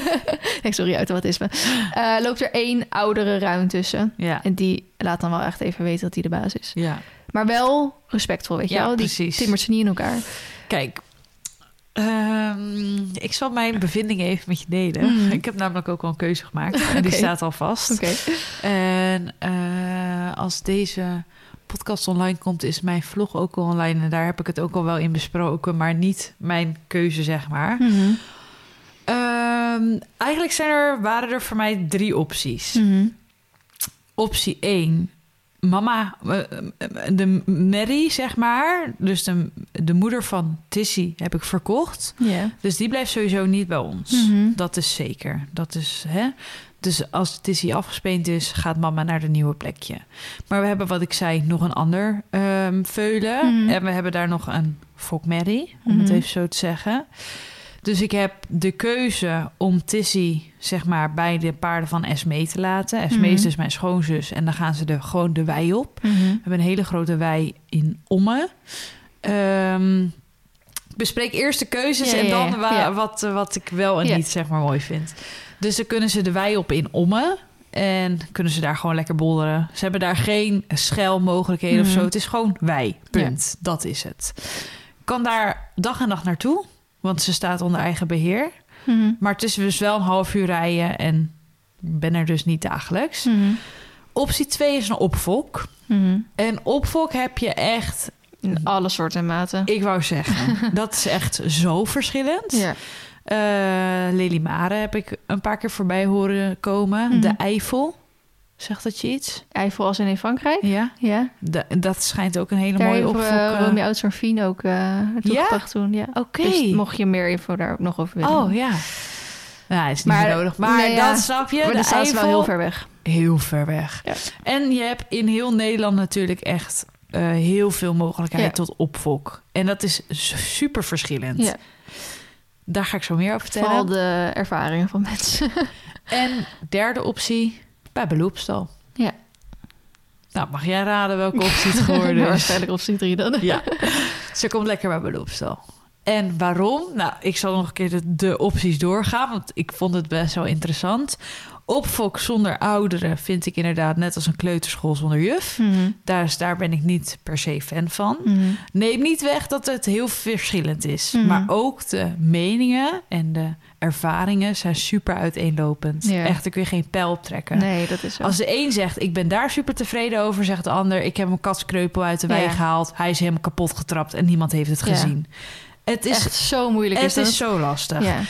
Nee, sorry, automatisme. Eh loopt er één oudere ruin tussen. Ja, En die laat dan wel echt even weten dat hij de baas is. ja. Maar wel respectvol, weet je Ja, wel? Die precies. timmert ze niet in elkaar. Kijk, ehm, ik zal mijn bevindingen even met je delen. Mhm. Ik heb namelijk ook al een keuze gemaakt en die staat al vast. En eh, als deze podcast online komt, is mijn vlog ook al online. En daar heb ik het ook al wel in besproken, maar niet mijn keuze, zeg maar. Mhm. Ehm, eigenlijk zijn er, waren er voor mij drie opties. Mhm. Optie 1. Mama, eh, de Mary, zeg maar. Dus de, de moeder van Tissy heb ik verkocht. Ja. Dus die blijft sowieso niet bij ons. Mhm. Dat is zeker. Dat is, hè? Dus als Tissy afgespeend is, gaat mama naar de nieuwe plekje. Maar we hebben, wat ik zei, nog een ander ehm veulen. Mhm. En we hebben daar nog een fokmerrie, om het Mhm. even zo te zeggen. Dus ik heb de keuze om Tissy, zeg maar, bij de paarden van Esmee te laten. Esmee is Mhm. dus mijn schoonzus. En dan gaan ze er gewoon de wei op. Mhm. We hebben een hele grote wei in Ommen. Ehm, ik bespreek eerst de keuzes Ja, en dan ja. wa- Ja. Wat, eh, wat ik wel en niet zeg maar mooi vind. Dus dan kunnen ze de wei op in Ommen. En kunnen ze daar gewoon lekker bolderen. Ze hebben daar geen schelmogelijkheden of Mhm. zo. Het is gewoon wei. Punt. Dat is het. Kan daar dag en nacht naartoe. Want ze staat onder eigen beheer. Mhm. Maar het is dus wel een half uur rijden en ben er dus niet dagelijks. Mhm. Optie 2 is een opvolk. Mhm. En opvolk heb je echt, In alle soorten en maten. ik wou zeggen, dat is echt zo verschillend. Ja. Mare heb ik een paar keer voorbij horen komen. De Eifel, zegt dat je iets? Eiffel als in Frankrijk. Ja, Ja. dat schijnt ook een hele Daar mooie opvolk. uh, eh, Romeo Oud-Sorvin ook eh naartoe Ja? gebracht toen. Ja. Oké. Dus mocht je meer info daar ook nog over willen. Oh ja. Nou, is niet Maar- nodig. Maar nee, ja. dat snap je. maar de ze wel heel ver weg. heel ver weg. Ja. En je hebt in heel Nederland natuurlijk echt eh, heel veel mogelijkheid Ja. tot opvolk. En dat is super verschillend. Ja. Daar ga ik zo meer over vertellen. Vooral de ervaringen van mensen. En derde optie, bij beloopstal. Ja. Nou, mag jij raden welke optie het geworden is? Waarschijnlijk optie 3 dan. Ja, ze komt lekker bij beloopstal. En waarom? Nou, ik zal nog een keer de, de opties doorgaan, want ik vond het best wel interessant. Opfok zonder ouderen vind ik inderdaad net als een kleuterschool zonder juf. Mhm. Daar, is, daar ben ik niet per se fan van. Mhm. Neem niet weg dat het heel verschillend is. Mhm. Maar ook de meningen en de ervaringen zijn super uiteenlopend. Ja. Echt, ik wil geen pijl optrekken. Nee, dat is zo. Als de een zegt, ik ben daar super tevreden over, zegt de ander, ik heb een katskreupel uit de wei gehaald. Hij is helemaal kapot getrapt en niemand heeft het Ja. gezien. Het is, echt zo moeilijk is het dat. is zo lastig. Ja.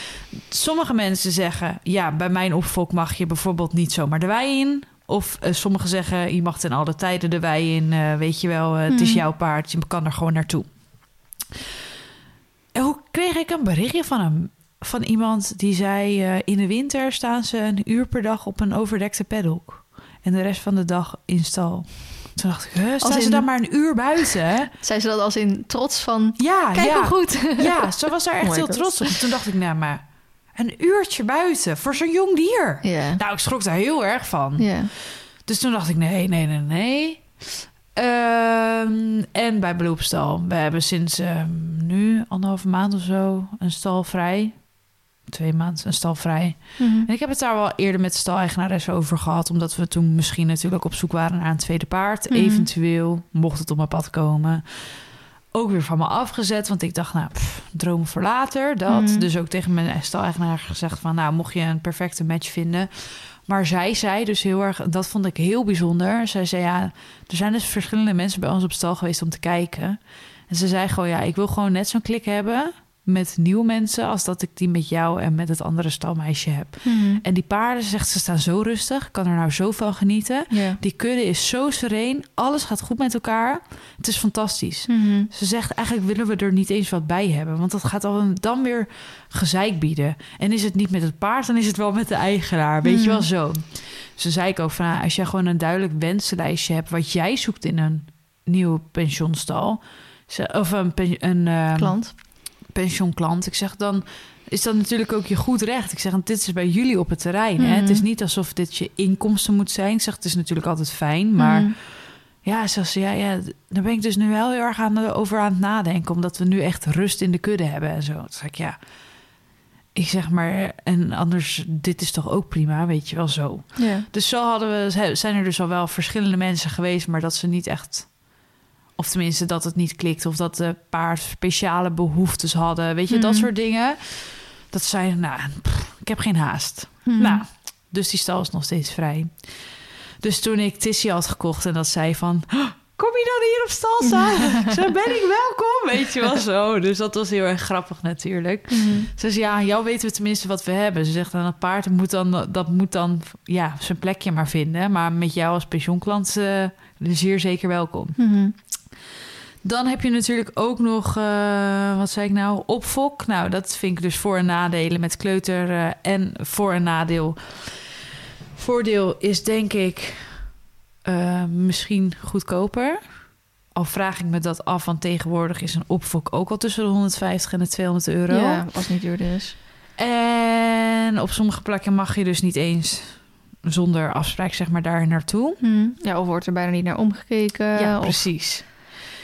Sommige mensen zeggen, ja, bij mijn opvolk mag je bijvoorbeeld niet zomaar de wei in. Of eh, sommigen zeggen, je mag ten alle tijden de wei in. eh, weet je wel, eh, het is Mhm. jouw paard, je kan er gewoon naartoe. En hoe kreeg ik een berichtje van hem? Van iemand die zei, eh, in de winter staan ze een uur per dag op een overdekte paddock. En de rest van de dag in stal. Toen dacht ik, huh, staan ze dan maar een uur buiten? Zei ze dat als in trots van... Ja, Kijk ja. hoe goed. Ja, ze was daar echt Oh heel God. trots op. Toen dacht ik, nou maar, een uurtje buiten voor zo'n jong dier. Ja. Nou, ik schrok daar heel erg van. Ja. Dus toen dacht ik, nee, nee, nee, nee. Ehm, en bij Beloopstal. We hebben sinds ehm, nu anderhalve maand of zo een stal vrij. Twee maanden een stal vrij. Mhm. En ik heb het daar wel eerder met de stal-eigenares over gehad. Omdat we toen misschien natuurlijk op zoek waren naar een tweede paard. Mhm. Eventueel, mocht het op mijn pad komen. Ook weer van me afgezet. Want ik dacht, nou, pff, dromen voor later. Dat. Mhm. Dus ook tegen mijn stal-eigenaar gezegd van... nou, mocht je een perfecte match vinden... Maar zij zei dus heel erg, dat vond ik heel bijzonder. Zij zei ja, er zijn dus verschillende mensen bij ons op stal geweest om te kijken. En ze zei gewoon ja, ik wil gewoon net zo'n klik hebben met nieuwe mensen als dat ik die met jou en met het andere stalmeisje heb. Mhm. En die paarden, zegt ze, staan zo rustig. Kan er nou zo van genieten. Die kudde is zo sereen. Alles gaat goed met elkaar. Het is fantastisch. Mhm. Ze zegt eigenlijk willen we er niet eens wat bij hebben. Want dat gaat dan, dan weer gezeik bieden. En is het niet met het paard, dan is het wel met de eigenaar. Weet je Hmm. wel zo. Ze zei ik ook van ah, als jij gewoon een duidelijk wensenlijstje hebt... wat jij zoekt in een nieuwe pensionstal... ze- Of een, een ehm, Klant. Pensioenklant. Ik zeg dan is dat natuurlijk ook je goed recht. Ik zeg, dit is bij jullie op het terrein. Hè? Mhm. Het is niet alsof dit je inkomsten moet zijn. Ik zeg, het is natuurlijk altijd fijn, maar Mhm. ja, zoals, ja, ja, daar ben ik dus nu wel heel erg aan, de- over aan het nadenken. Omdat we nu echt rust in de kudde hebben en zo. Toen zeg ik, ja. Ik zeg maar, en anders, dit is toch ook prima, weet je wel zo. Dus zo hadden we, zijn er dus al wel verschillende mensen geweest, maar dat ze niet echt. Of tenminste, dat het niet klikt. Of dat de paard speciale behoeftes hadden. Weet je, dat Mhm. soort dingen. Dat zijn, nou, pff, ik heb geen haast. Mhm. Nou, dus die stal is nog steeds vrij. Dus toen ik Tissy had gekocht en dat zei van... "Oh, Kom je dan hier op stal staan? Ik zei, ben ik welkom? Weet je wel zo. Dus dat was heel erg grappig natuurlijk. Mhm. Ze zegt, ja, jou weten we tenminste wat we hebben. Ze zegt, aan het paard moet dan, dat moet dan ja, zijn plekje maar vinden. Maar met jou als pensioenklant eh, zeer zeker welkom. Dan heb je natuurlijk ook nog, eh, wat zei ik nou, opfok. Nou, dat vind ik dus voor- en nadelen met kleuter eh, en voor- en nadeel. Voordeel is denk ik eh, misschien goedkoper. Al vraag ik me dat af, want tegenwoordig is een opfok ook al tussen de 150 en de 200 euro. Ja, als het niet duurder is. En op sommige plekken mag je dus niet eens zonder afspraak zeg maar daar naartoe. Mhm. Ja, of wordt er bijna niet naar omgekeken. ja, of- precies.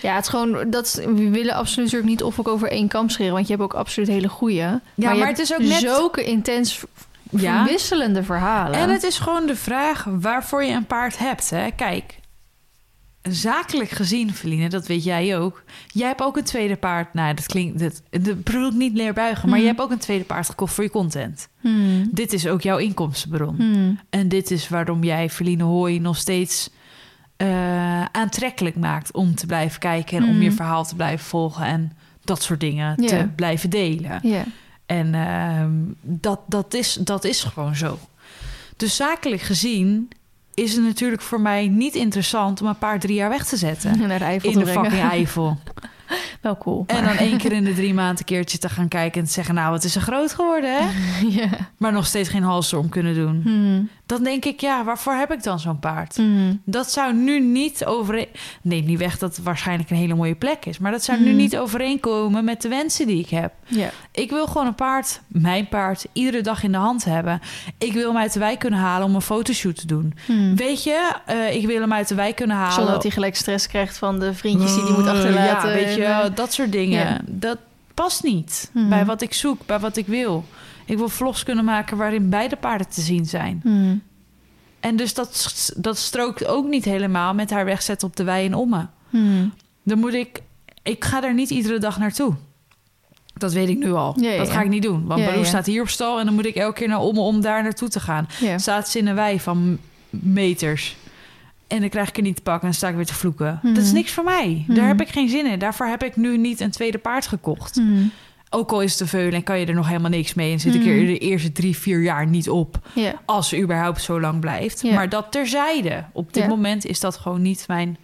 Ja, het is gewoon dat we willen absoluut natuurlijk niet of ook over één kam scheren, want je hebt ook absoluut hele goede. Ja, maar je het is ook net- zulke intens Ja. wisselende verhalen. En het is gewoon de vraag waarvoor je een paard hebt. Hè? Kijk, zakelijk gezien, Feline, dat weet jij ook. Jij hebt ook een tweede paard. Nou, dat klinkt. Dat, dat bedoel ik niet leerbuigen, maar Hmm. je hebt ook een tweede paard gekocht voor je content. Hmm. Dit is ook jouw inkomstenbron. Hmm. En dit is waarom jij Feline Hooi nog steeds eh, aantrekkelijk maakt om te blijven kijken en om Mhm. je verhaal te blijven volgen en dat soort dingen te blijven delen. Ja. En ehm, dat, dat, is, dat is gewoon zo. Dus zakelijk gezien is het natuurlijk voor mij niet interessant om een paar drie jaar weg te zetten. Naar de Eifel In de brengen. fucking Eifel. Wel cool. En dan één keer in de drie maanden een keertje te gaan kijken en te zeggen... nou, wat is er groot geworden, hè? ja. Maar nog steeds geen halstorm kunnen doen. Hmm. Dan denk ik, ja, waarvoor heb ik dan zo'n paard? Hmm. Dat zou nu niet overeen... Neem niet weg dat het waarschijnlijk een hele mooie plek is. Maar dat zou nu Mhm. niet overeenkomen met de wensen die ik heb. Ik wil gewoon een paard, mijn paard, iedere dag in de hand hebben. Ik wil hem uit de wijk kunnen halen om een fotoshoot te doen. Hmm. Weet je, eh, ik wil hem uit de wijk kunnen halen. Zonder dat hij gelijk stress krijgt van de vriendjes die hij moet Eh, achterlaten. Ja, weet je, eh, dat soort dingen. Dat past niet Mhm. bij wat ik zoek, bij wat ik wil. Ik wil vlogs kunnen maken waarin beide paarden te zien zijn. hmm. En dus dat, dat strookt ook niet helemaal met haar wegzetten op de wei in Omme. Hmm. Dan moet ik... Ik ga daar niet iedere dag naartoe. Dat weet ik nu al. Ja, ja, dat ga ik niet doen. Want Ja, staat hier op stal... en dan moet ik elke keer naar Omme om daar naartoe te gaan. Ja. Staat ze in een wei van meters... En dan krijg ik er niet te pakken en dan sta ik weer te vloeken. Dat is niks voor mij. Daar heb ik geen zin in. Daarvoor heb ik nu niet een tweede paard gekocht. Hmm. Ook al is het te veulen en kan je er nog helemaal niks mee... en zit ik Mhm. er de eerste drie, vier jaar niet op... Als ze überhaupt zo lang blijft. Maar dat terzijde. Op dit moment is dat gewoon niet mijn...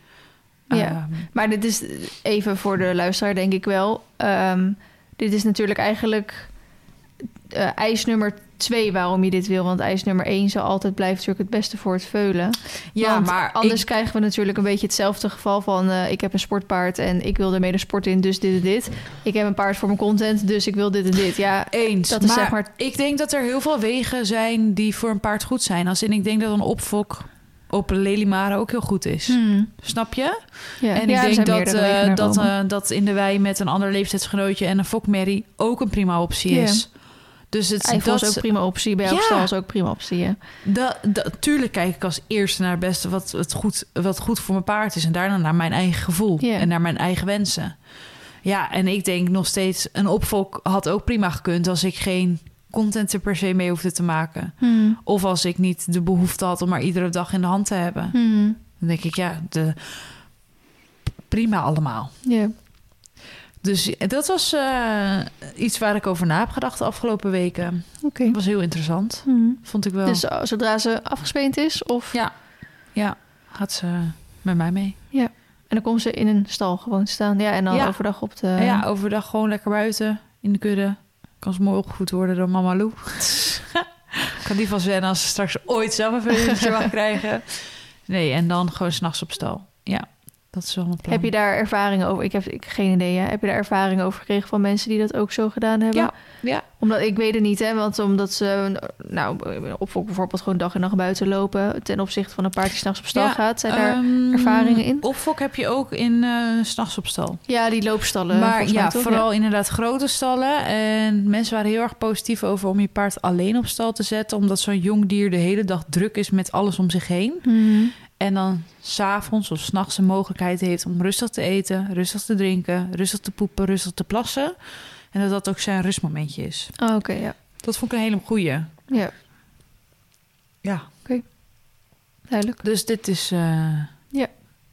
Ja. ehm, Maar dit is even voor de luisteraar, denk ik wel. Ehm, dit is natuurlijk eigenlijk eh, eis nummer twee waarom je dit wil. Want eis nummer één zal altijd blijven natuurlijk het beste voor het veulen. ja, Want maar anders ik- krijgen we natuurlijk een beetje hetzelfde geval van... eh, ik heb een sportpaard en ik wil ermee de sport in, dus dit en dit. Ik heb een paard voor mijn content, dus ik wil dit en dit. Ja, Eens. Dat is maar zeg maar- ik denk dat er heel veel wegen zijn die voor een paard goed zijn. Als in ik denk dat een opfok op Lelimare ook heel goed is. hmm. Snap je? ja. En Ja, ik denk dat, eh, dat, eh, dat in de wei met een ander leeftijdsgenootje en een fokmerrie ook een prima optie is. Dus het, Eifel dat, is ook prima optie. Bij Ja. Is ook prima optie, ja. dat, dat, tuurlijk kijk ik als eerste naar het beste wat, het goed, wat goed voor mijn paard is. En daarna naar mijn eigen gevoel en naar mijn eigen wensen. Ja, en ik denk nog steeds, een opvolk had ook prima gekund als ik geen content er per se mee hoefde te maken. Hmm. Of als ik niet de behoefte had om maar iedere dag in de hand te hebben. Hmm. Dan denk ik, ja, de, prima allemaal. Ja. Dus dat was eh, iets waar ik over na heb gedacht de afgelopen weken. Oké. was heel interessant. Hmm. Vond ik wel. Dus eh, zodra ze afgespeend is, of... Ja. ja, gaat ze met mij mee. En dan komt ze in een stal gewoon staan. Ja, en dan Ja. overdag op de... Ja, overdag gewoon lekker buiten in de kudde. Kan ze mooi opgevoed worden door mama Lou. kan die van wennen als ze straks ooit zelf een vriendje mag krijgen. Nee, en dan gewoon s'nachts op stal. Ja, dat is wel mijn plan. Heb je daar ervaringen over? Ik heb ik, geen idee. Heb je daar ervaringen over gekregen van mensen die dat ook zo gedaan hebben? Ja, ja. Omdat ik weet het niet, hè? Want omdat ze, nou, opvolk bijvoorbeeld gewoon dag en nacht buiten lopen ten opzichte van een paard die s'nachts op stal Ja, gaat. Zijn daar? Ehm, ervaringen in? Opfok heb je ook in eh s'nachts op stal. Ja, die loopstallen. maar ja, toch? vooral inderdaad grote stallen. En mensen waren heel erg positief over om je paard alleen op stal te zetten. Omdat zo'n jong dier de hele dag druk is met alles om zich heen. Mhm. En dan s'avonds of s'nachts een mogelijkheid heeft om rustig te eten, rustig te drinken, rustig te poepen, rustig te plassen. En dat dat ook zijn rustmomentje is. Oh, Oké, ja. Dat vond ik een hele goeie. Ja, Ja. duidelijk. Dus dit is eh, Ja,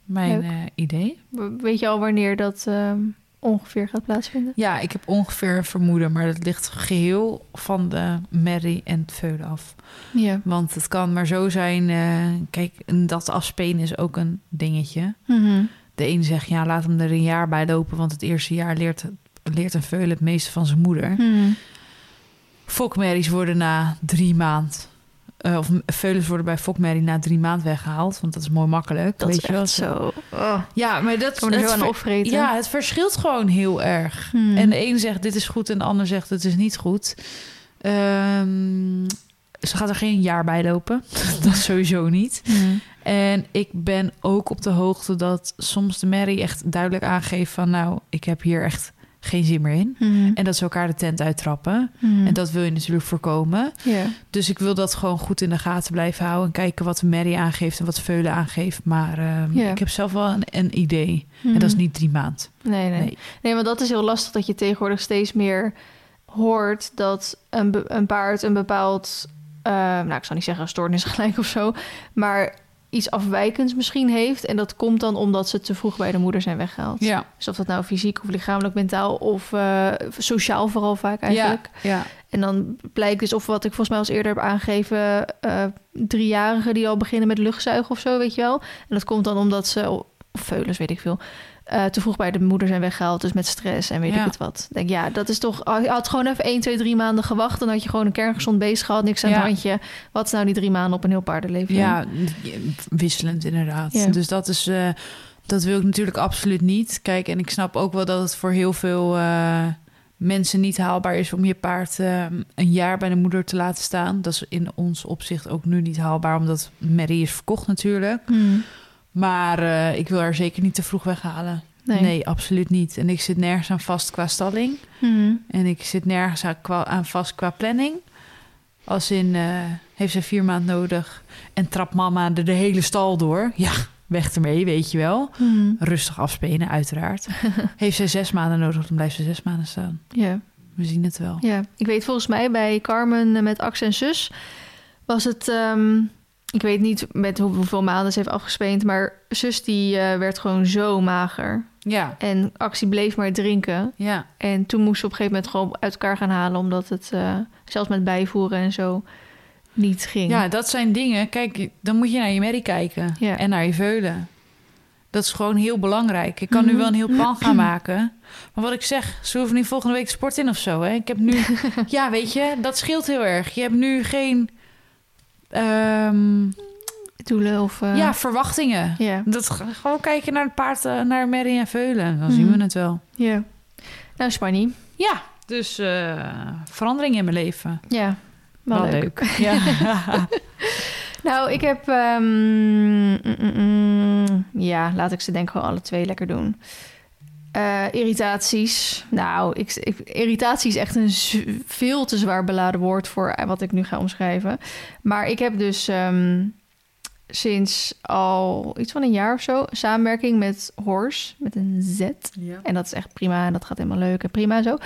mijn eh, idee. We- Weet je al wanneer dat ehm, ongeveer gaat plaatsvinden? Ja, ik heb ongeveer een vermoeden, maar dat ligt geheel van de merrie en het veulen af. Ja. Want het kan maar zo zijn, eh, kijk, dat afspelen is ook een dingetje. Mhm. De een zegt, ja, laat hem er een jaar bij lopen, want het eerste jaar leert, leert een veulen het meeste van zijn moeder. Mhm. Fokmerries worden na drie maand, eh, of veulens worden bij fokmerrie na drie maand weggehaald, want dat is mooi makkelijk. Dat weet is je wel. echt zo. Oh, Ja, maar dat, kan het zo aan opvreten. ja, het verschilt gewoon heel erg. Hmm. En de een zegt dit is goed en de ander zegt het is niet goed. Ehm, ze gaat er geen jaar bij lopen. dat sowieso niet. Mhm. En ik ben ook op de hoogte dat soms de Mary echt duidelijk aangeeft van... nou, ik heb hier echt geen zin meer in. Mhm. En dat ze elkaar de tent uittrappen. Mhm. En dat wil je natuurlijk voorkomen. Dus ik wil dat gewoon goed in de gaten blijven houden. En kijken wat Mary aangeeft en wat Veulen aangeeft. Maar ehm, ik heb zelf wel een, een idee. En dat is Mhm. niet drie maand. Nee, nee, Nee. nee. maar dat is heel lastig dat je tegenwoordig steeds meer hoort dat een, een paard een bepaald, eh, nou ik zal niet zeggen een stoornis gelijk of zo, maar iets afwijkends misschien heeft. En dat komt dan omdat ze te vroeg bij de moeder zijn weggehaald. Ja. Dus of dat nou fysiek of lichamelijk, mentaal of eh, sociaal vooral vaak eigenlijk. Ja. En dan blijkt dus, of wat ik volgens mij als eerder heb aangegeven, eh driejarigen die al beginnen met luchtzuigen of zo, weet je wel. En dat komt dan omdat ze, of veulens, weet ik veel, eh, te vroeg bij de moeder zijn weggehaald. Dus met stress en weet Ja. ik het wat. Denk, ja, dat is toch, je had gewoon even 1, 2, 3 maanden gewacht. Dan had je gewoon een kerngezond beest gehad, niks aan Ja. het handje. Wat is nou die drie maanden op een heel paardenleven? Ja, wisselend inderdaad. Ja. Dus dat is... eh, dat wil ik natuurlijk absoluut niet. Kijk, en ik snap ook wel dat het voor heel veel eh, mensen niet haalbaar is om je paard een jaar bij de moeder te laten staan. Dat is in ons opzicht ook nu niet haalbaar, omdat Mary is verkocht natuurlijk. Hmm. Maar eh, ik wil haar zeker niet te vroeg weghalen. Nee. Nee. absoluut niet. En ik zit nergens aan vast qua stalling. Hmm. En ik zit nergens aan, qua, aan vast qua planning. Als in, eh, heeft ze vier maanden nodig en trapt mama er de hele stal door. Ja, weg ermee, weet je wel. Hmm. Rustig afspelen, uiteraard. heeft ze zes maanden nodig, dan blijft ze zes maanden staan. Ja. We zien het wel. Ja, ik weet volgens mij bij Carmen met Ax en zus was het. ehm, ik weet niet met hoe- hoeveel maanden ze heeft afgespeend, maar zus die eh, werd gewoon zo mager. Ja, En Actie bleef maar drinken. ja. En toen moest ze op een gegeven moment gewoon uit elkaar gaan halen, omdat het eh, zelfs met bijvoeren en zo niet ging. Ja, dat zijn dingen. Kijk, dan moet je naar je merrie kijken. Ja. En naar je veulen. Dat is gewoon heel belangrijk. Ik kan nu Mhm. wel een heel plan gaan maken. Maar wat ik zeg, ze hoeven niet volgende week de sport in of zo. Hè? Ik heb nu... ja, weet je, dat scheelt heel erg. Je hebt nu geen... ehm, Doelen of. eh, ja, verwachtingen. ja. Dat, gewoon kijken naar het paard, eh, naar merrie en veulen. Dan Mhm. zien we het wel. ja. Nou, Spanny. Ja, dus eh, verandering in mijn leven. Ja. Wel leuk. Ja. Nou, ik heb... mm, mm, ja, laat ik ze denk ik gewoon alle twee lekker doen. Eh, irritaties. Nou, ik, ik, irritatie is echt een veel te zwaar beladen woord voor wat ik nu ga omschrijven. Maar ik heb dus ehm, sinds al iets van een jaar of zo samenwerking met Horse, met een Z. ja. En dat is echt prima en dat gaat helemaal leuk en prima en zo.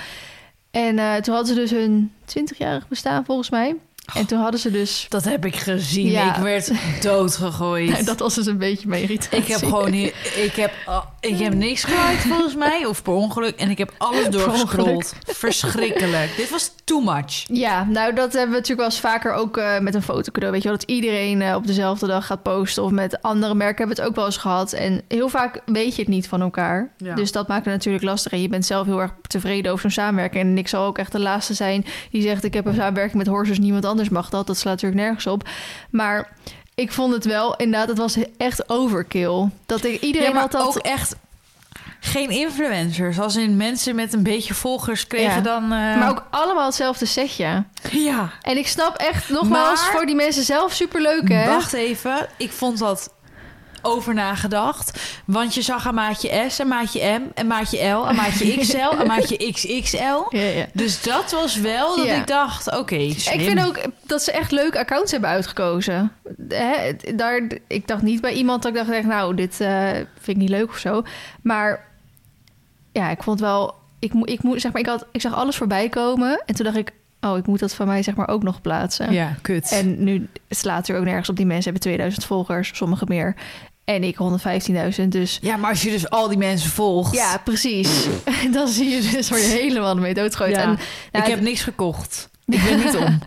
En eh, toen hadden ze dus hun 20-jarig bestaan volgens mij. En toen hadden ze dus... Dat heb ik gezien. Ja. Ik werd doodgegooid. Nou, dat was dus een beetje mijn irritatie. Ik heb gewoon hier, ik heb, oh, ik heb niks gemaakt volgens mij, of per ongeluk. En ik heb alles doorgescrolld. Verschrikkelijk. Dit was too much. Ja, nou dat hebben we natuurlijk wel eens vaker ook eh, met een fotocadeau. Weet je wel, dat iedereen eh, op dezelfde dag gaat posten. Of met andere merken hebben we het ook wel eens gehad. En heel vaak weet je het niet van elkaar. Ja. Dus dat maakt het natuurlijk lastig. En je bent zelf heel erg tevreden over zo'n samenwerking. En ik zal ook echt de laatste zijn die zegt... ik heb een samenwerking met Horses, niemand anders mag dat. Dat slaat natuurlijk nergens op. Maar ik vond het wel, inderdaad, het was echt overkill. Dat ik, iedereen Ja, maar had dat... ook echt geen influencers. Als in mensen met een beetje volgers kregen Ja. dan... eh, Maar ook allemaal hetzelfde setje. Ja. En ik snap echt nogmaals Maar- voor die mensen zelf superleuk, hè? Wacht even. Ik vond dat over nagedacht. Want je zag een maatje S, een maatje M, een maatje L, een maatje XL, een maatje XXL. Ja, ja. Dus dat was wel dat Ja. ik dacht, oké, slim. Ik vind ook dat ze echt leuke accounts hebben uitgekozen. Hè, daar, ik dacht niet bij iemand dat ik dacht, nou, dit eh, vind ik niet leuk of zo. Maar ja, ik vond wel... Ik, ik, moet, zeg maar, ik, had, ik zag alles voorbij komen. En toen dacht ik, oh, ik moet dat van mij zeg maar ook nog plaatsen. Ja, kut. En nu slaat er ook nergens op. Die mensen hebben 2000 volgers, sommigen meer. En ik 115.000, dus... Ja, maar als je dus al die mensen volgt... Ja, precies. Dan zie je dus waar je helemaal mee doodgooit. Ja. En, nou, ik het- heb niks gekocht. Ik ben niet om.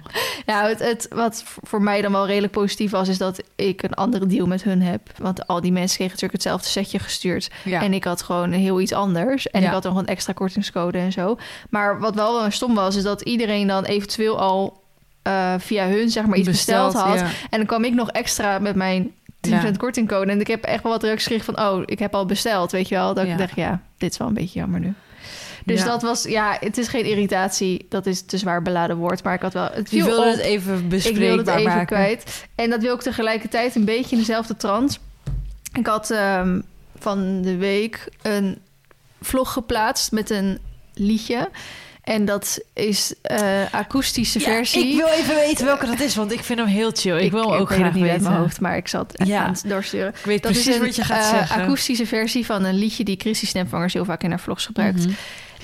Nou, het, het, wat voor mij dan wel redelijk positief was, is dat ik een andere deal met hun heb. Want al die mensen kregen natuurlijk hetzelfde setje gestuurd. Ja. En ik had gewoon heel iets anders. En Ja. ik had nog een extra kortingscode en zo. Maar wat wel wel stom was, is dat iedereen dan eventueel al eh, via hun zeg maar iets besteld, had. ja. En dan kwam ik nog extra met mijn 10% Ja. kortingcode. En ik heb echt wel wat reacties gekregen van... oh, ik heb al besteld, weet je wel. Dat Ja. ik dacht, ja, dit is wel een beetje jammer nu. Dus Ja. dat was, ja, het is geen irritatie. Dat is te zwaar beladen woord. Maar ik had wel, het Je viel wilde op. het even Ik bespreekbaar wilde het even maken. kwijt. En dat wil ik tegelijkertijd een beetje in dezelfde trant. Ik had ehm, van de week een vlog geplaatst met een liedje. En dat is eh akoestische versie. ik wil even weten welke dat is, want ik vind hem heel chill. Ik, wil hem ook weet het graag niet uit weten. mijn hoofd, maar ik zal het even Ja. aan het doorsturen. Ik weet Dat precies is een wat je gaat eh, zeggen. akoestische versie van een liedje die Christy Snapvangers heel vaak in haar vlogs gebruikt. Mhm.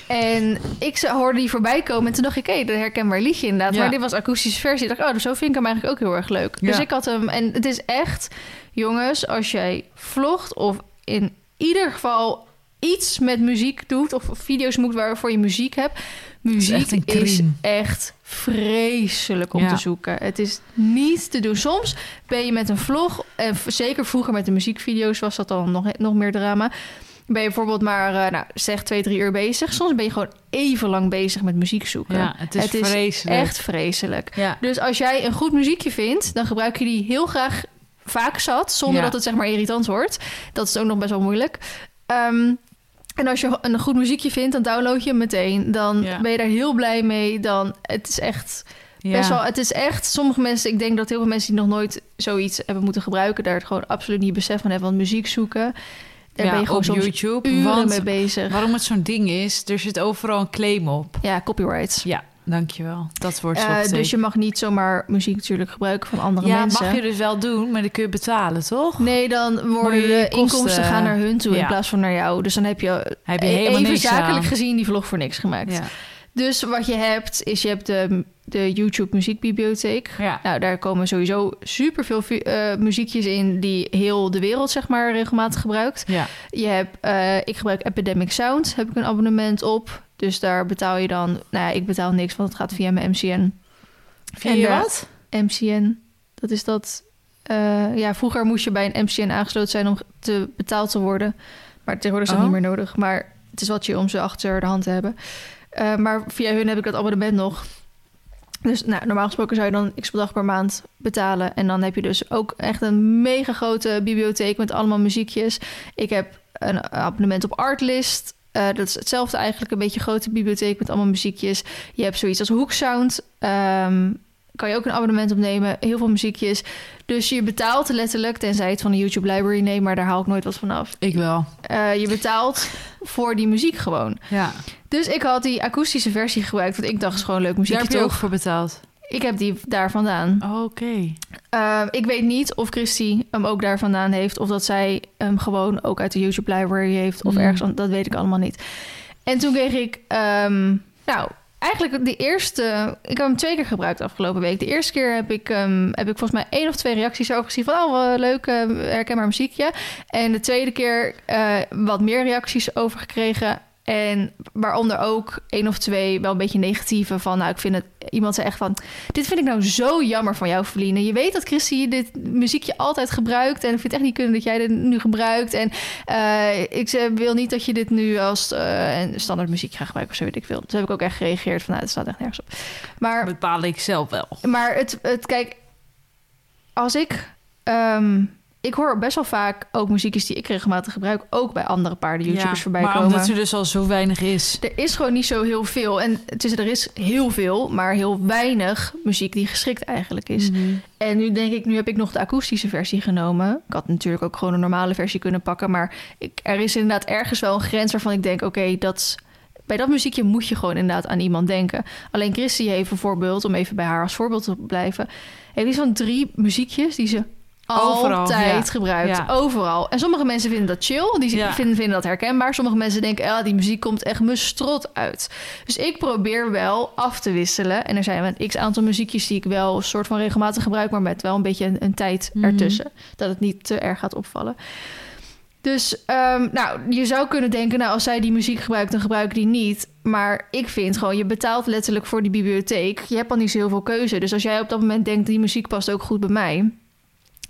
En ik hoorde die voorbij komen en toen dacht ik, hé, een herkenbaar liedje inderdaad. Ja. Maar dit was akoestische versie. Ik dacht, oh, dus zo vind ik hem eigenlijk ook heel erg leuk. Dus ik had hem, en het is echt, jongens, als jij vlogt of in ieder geval iets met muziek doet of video's moet waarvoor je muziek hebt. Muziek echt is echt vreselijk om Ja. te zoeken. Het is niet te doen. Soms ben je met een vlog, en zeker vroeger met de muziekvideo's was dat dan nog, nog meer drama. Ben je bijvoorbeeld maar, eh, nou, zeg twee, drie uur bezig. Soms ben je gewoon even lang bezig met muziek zoeken. Ja, het is Het is vreselijk. Echt vreselijk. Ja. Dus als jij een goed muziekje vindt, dan gebruik je die heel graag vaak zat, zonder Ja. dat het zeg maar irritant wordt. Dat is ook nog best wel moeilijk. Ehm, en als je een goed muziekje vindt, dan download je hem meteen. Dan Ja. ben je daar heel blij mee. Dan het is echt best wel. Het is echt. Sommige mensen, ik denk dat heel veel mensen die nog nooit zoiets hebben moeten gebruiken, daar het gewoon absoluut niet besef van hebben. Want muziek zoeken, daar Ja, ben je gewoon op soms YouTube. uren want mee bezig. waarom het zo'n ding is, er zit overal een claim op. Ja, copyright. Ja, dankjewel. Dat wordt Eh, zo dus je mag niet zomaar muziek natuurlijk gebruiken van andere Ja, mensen. mag je dus wel doen, maar dan kun je betalen, toch? Nee, dan worden je de kosten- inkomsten gaan naar hun toe in Ja. plaats van naar jou. Dus dan heb je, Heb je helemaal even zakelijk aan. gezien die vlog voor niks gemaakt. Ja. Dus wat je hebt, is je hebt de, de YouTube muziekbibliotheek. Ja. Nou, daar komen sowieso superveel eh, muziekjes in die heel de wereld zeg maar regelmatig gebruikt. ja. Je hebt, eh, ik gebruik Epidemic Sound, heb ik een abonnement op. Dus daar betaal je dan, nou ja, ik betaal niks, want het gaat via mijn MCN. En je wat? MCN, dat is dat. eh, ja, vroeger moest je bij een MCN aangesloten zijn om te betaald te worden. Maar tegenwoordig is dat Oh. niet meer nodig. Maar het is wat je om ze achter de hand te hebben. Eh, maar via hun heb ik dat abonnement nog. Dus nou, normaal gesproken zou je dan x bedrag per maand betalen. En dan heb je dus ook echt een mega grote bibliotheek met allemaal muziekjes. Ik heb een abonnement op Artlist. Eh, dat is hetzelfde eigenlijk, een beetje grote bibliotheek met allemaal muziekjes. Je hebt zoiets als Hooksound. Ehm kan je ook een abonnement opnemen. Heel veel muziekjes. Dus je betaalt letterlijk, tenzij het van de YouTube library neemt, maar daar haal ik nooit wat van af. Ik wel. Eh, je betaalt voor die muziek gewoon. Ja. Dus ik had die akoestische versie gebruikt, want ik dacht, het is gewoon leuk Daar muziekje heb je ook toch? voor betaald. Ik heb die daar vandaan. Oh, Oké. Eh, ik weet niet of Christy hem ook daar vandaan heeft, of dat zij hem gewoon ook uit de YouTube library heeft, of Mm. ergens, dat weet ik allemaal niet. En toen kreeg ik, ehm, nou, eigenlijk de eerste, ik heb hem twee keer gebruikt afgelopen week. De eerste keer heb ik, ehm, heb ik volgens mij één of twee reacties over gezien van, oh, leuk, eh, herkenbaar muziekje. En de tweede keer eh, wat meer reacties over gekregen. En waaronder ook één of twee wel een beetje negatieve van... nou, ik vind het... Iemand zei echt van... dit vind ik nou zo jammer van jou, Feline. Je weet dat Christy dit muziekje altijd gebruikt... en ik vind het echt niet kunnen dat jij dit nu gebruikt. En eh, ik wil niet dat je dit nu als eh, een standaard muziek gaat gebruiken... of zo weet ik veel. Dus heb ik ook echt gereageerd van... nou, het staat echt nergens op. Maar Dat bepaal ik zelf wel. maar het, het kijk, als ik. ehm, ik hoor best wel vaak ook muziekjes die ik regelmatig gebruik, ook bij andere paarden YouTubers Ja, voorbij maar komen. omdat er dus al zo weinig is. Er is gewoon niet zo heel veel. En het is, er is heel veel, maar heel weinig muziek die geschikt eigenlijk is. Mhm. En nu denk ik, nu heb ik nog de akoestische versie genomen. Ik had natuurlijk ook gewoon een normale versie kunnen pakken. Maar ik, er is inderdaad ergens wel een grens waarvan ik denk, oké, dat bij dat muziekje moet je gewoon inderdaad aan iemand denken. Alleen Christy heeft bijvoorbeeld, om even bij haar als voorbeeld te blijven, heeft iets van drie muziekjes die ze Overal, altijd ja. gebruikt. Ja. Overal. En sommige mensen vinden dat chill. Die Ja. vinden, vinden dat herkenbaar. Sommige mensen denken, ja, die muziek komt echt me strot uit. Dus ik probeer wel af te wisselen. En er zijn een x aantal muziekjes die ik wel een soort van regelmatig gebruik, maar met wel een beetje een, een tijd Mhm. ertussen. Dat het niet te erg gaat opvallen. Dus ehm, nou, je zou kunnen denken, nou, als zij die muziek gebruikt, dan gebruik ik die niet. Maar ik vind gewoon, je betaalt letterlijk voor die bibliotheek. Je hebt al niet zo heel veel keuze. Dus als jij op dat moment denkt, die muziek past ook goed bij mij.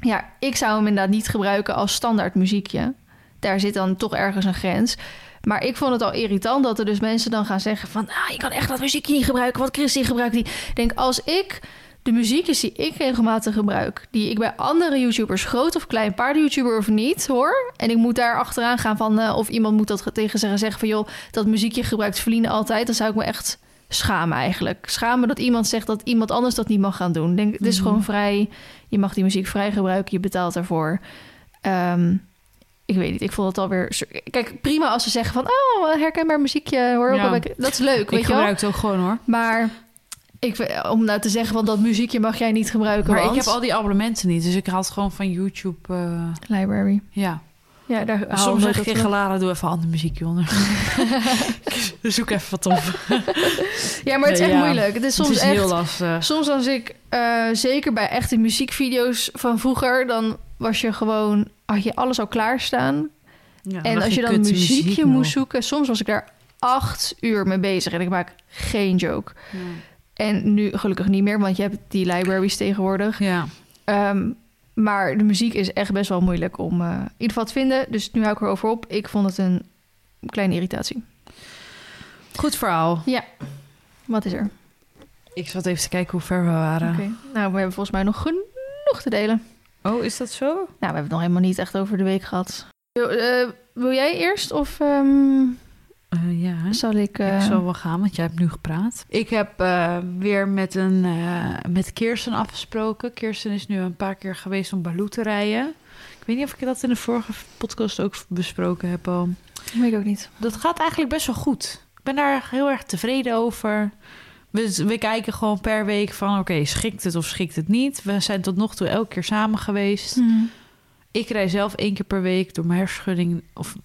Ja, ik zou hem inderdaad niet gebruiken als standaard muziekje. Daar zit dan toch ergens een grens. Maar ik vond het al irritant dat er dus mensen dan gaan zeggen van... Ah, je kan echt dat muziekje niet gebruiken, wat Christy gebruikt die. Ik denk, als ik de muziekjes die ik regelmatig gebruik... die ik bij andere YouTubers, groot of klein, paarden-YouTuber of niet, hoor... en ik moet daar achteraan gaan van... eh, of iemand moet dat tegen zeggen, zeggen van... joh, dat muziekje gebruikt Feline altijd... dan zou ik me echt schamen eigenlijk. Schamen dat iemand zegt dat iemand anders dat niet mag gaan doen. Denk, het is Mhm. gewoon vrij... je mag die muziek vrij gebruiken, je betaalt daarvoor... Ehm, ik weet niet, ik vond het alweer... Kijk, prima als ze zeggen van... Oh, herkenbaar muziekje, hoor. Ja. Dat is leuk, Ik weet je wel. gebruik het ook gewoon hoor. Maar ik, om nou te zeggen van dat muziekje mag jij niet gebruiken, Maar ik heb al die abonnementen niet, dus ik haal het gewoon van YouTube. eh, Library. ja. Ja, daar ik Soms zeg van. Lara, doe even ander muziekje onder. Zoek even wat op. Ja, maar het is echt ja. moeilijk. Het is soms het is echt... heel lastig. Soms als ik, eh, zeker bij echte muziekvideo's van vroeger... dan was je gewoon... had je alles al klaarstaan. Ja, en als je dan muziekje moest zoeken... soms was ik daar acht uur mee bezig. En ik maak geen joke. Ja. En nu gelukkig niet meer, want je hebt die libraries tegenwoordig. Ja. Ehm, maar de muziek is echt best wel moeilijk om eh, in ieder geval te vinden. Dus nu hou ik erover op. Ik vond het een kleine irritatie. Goed verhaal. Wat is er? Ik zat even te kijken hoe ver we waren. Oké. Nou, we hebben volgens mij nog genoeg te delen. Oh, is dat zo? Nou, we hebben het nog helemaal niet echt over de week gehad. Wil, eh, wil jij eerst of ehm, Eh, ja. zal ik... eh, Ik zal wel gaan, want jij hebt nu gepraat. Ik heb eh, weer met, een, eh, met Kirsten afgesproken. Kirsten is nu een paar keer geweest om Baloo te rijden. Ik weet niet of ik dat in de vorige podcast ook besproken heb al. Weet ik ook niet. Dat gaat eigenlijk best wel goed. Ik ben daar heel erg tevreden over. We, we kijken gewoon per week van... oké, schikt het of schikt het niet? We zijn tot nog toe elke keer samen geweest. Ik rij zelf één keer per week door mijn hersenschudding... of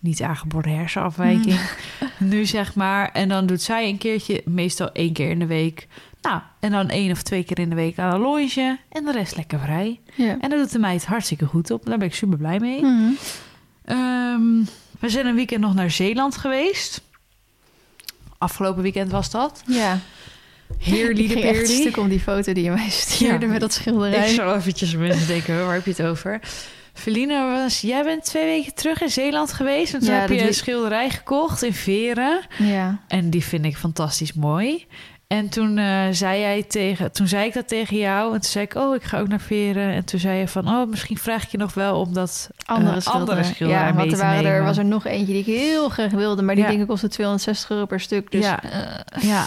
niet aangeboren hersenafwijking. nu zeg maar. En dan doet zij een keertje, meestal één keer in de week. Nou, en dan één of twee keer in de week aan een loge. En de rest lekker vrij. En dat doet de meid hartstikke goed op. Daar ben ik super blij mee. Mhm. Ehm, we zijn een weekend nog naar Zeeland geweest. Afgelopen weekend was dat. Ja. Ik de ging echt stuk om die foto die je mij stuurde Ja. met dat Ik schilderij. zou eventjes mensen denken, waar heb je het over? Feline, was, jij bent twee weken terug in Zeeland geweest. En toen Ja, heb je een schilderij gekocht in Veren. Ja. En die vind ik fantastisch mooi. En toen, eh, zei jij tegen, toen zei ik dat tegen jou. En toen zei ik, oh, ik ga ook naar Veren. En toen zei je van, oh, misschien vraag ik je nog wel om dat Andere eh, schilderen. schilderij ja, want er waren er, was er nog eentje die ik heel graag wilde, maar die Ja. dingen kostte 260 euro per stuk. Dus Ja. eh, Ja.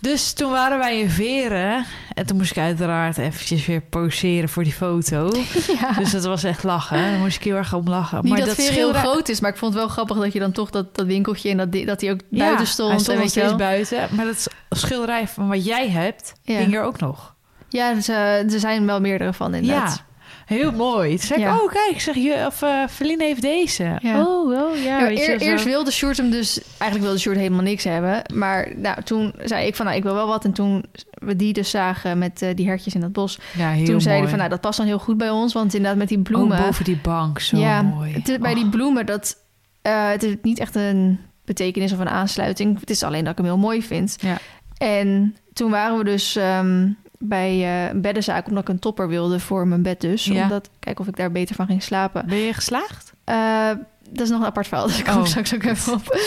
Dus toen waren wij in Veren. En toen moest ik uiteraard eventjes weer poseren voor die foto. ja. Dus dat was echt lachen. Daar moest ik heel erg om lachen. Niet maar dat, dat Veer heel groot is, maar ik vond het wel grappig dat je dan toch dat, dat winkeltje en dat, die- dat die ook Ja, buiten stond. Hij stond en steeds buiten. Maar dat schilderij van wat jij hebt, Ja. hing er ook nog. Ja, dus, eh, er zijn wel meerdere van inderdaad. Ja, heel mooi. Toen zei ik, oh kijk, ik zeg, je, of uh, Feline heeft deze. Oh, wel, ja. Weet je, eer- eerst wilde Sjoerd hem dus... Eigenlijk wilde Sjoerd helemaal niks hebben. Maar nou, toen zei ik van, nou, ik wil wel wat. En toen we die dus zagen met eh, die hertjes in dat bos... ja, heel toen zei hij mooi. van, nou, dat past dan heel goed bij ons. Want inderdaad met die bloemen... Oh, boven die bank, zo ja, mooi. Het is, bij die Oh. bloemen, dat, eh, het is niet echt een betekenis of een aansluiting. Het is alleen dat ik hem heel mooi vind. Ja. En toen waren we dus ehm, bij eh, een beddenzaak... omdat ik een topper wilde voor mijn bed dus. Ja. Omdat, kijken of ik daar beter van ging slapen. Ben je geslaagd? Eh, dat is nog een apart verhaal, dus ik kom Oh. straks ook even op.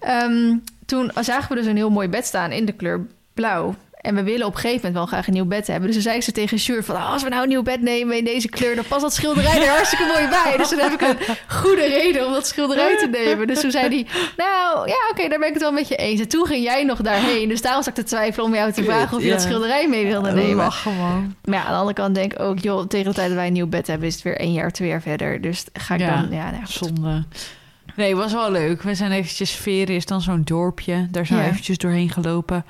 Ehm, toen zagen we dus een heel mooi bed staan in de kleur blauw. En we willen op een gegeven moment wel graag een nieuw bed hebben. Dus toen zei ze tegen Sjoerd van... "Oh, als we nou een nieuw bed nemen in deze kleur... dan past dat schilderij er hartstikke mooi bij. Dus toen heb ik een goede reden om dat schilderij te nemen. Dus toen zei hij... Nou, ja, oké, daar ben ik het wel met je eens. En toen ging jij nog daarheen. Dus daarom zat ik te twijfelen om jou te vragen... of je Ja. dat schilderij mee wilde nemen. Gewoon. Maar ja, aan de andere kant denk ik ook... joh, tegen de tijd dat wij een nieuw bed hebben... is het weer één jaar, twee jaar verder. Dus ga ik Ja. dan... Ja, nou. Zonde. Nee, was wel leuk. We zijn eventjes... Veren is dan zo'n dorpje. Daar zijn we eventjes doorheen gelopen.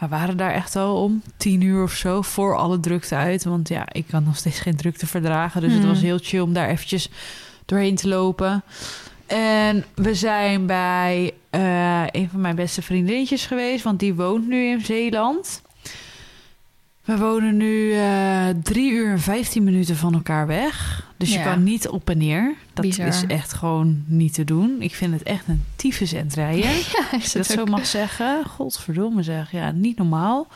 We waren daar echt al om tien uur of zo... voor alle drukte uit. Want ja, ik kan nog steeds geen drukte verdragen. Dus het Hmm. was heel chill om daar eventjes doorheen te lopen. En we zijn bij eh, een van mijn beste vriendinnetjes geweest... want die woont nu in Zeeland... We wonen nu eh drie uur en vijftien minuten van elkaar weg. Dus je kan niet op en neer. Dat Bizar. is echt gewoon niet te doen. Ik vind het echt een tyfus end rijden. Ja, Als je dat het zo ook. mag zeggen. Godverdomme zeg. Ja, niet normaal.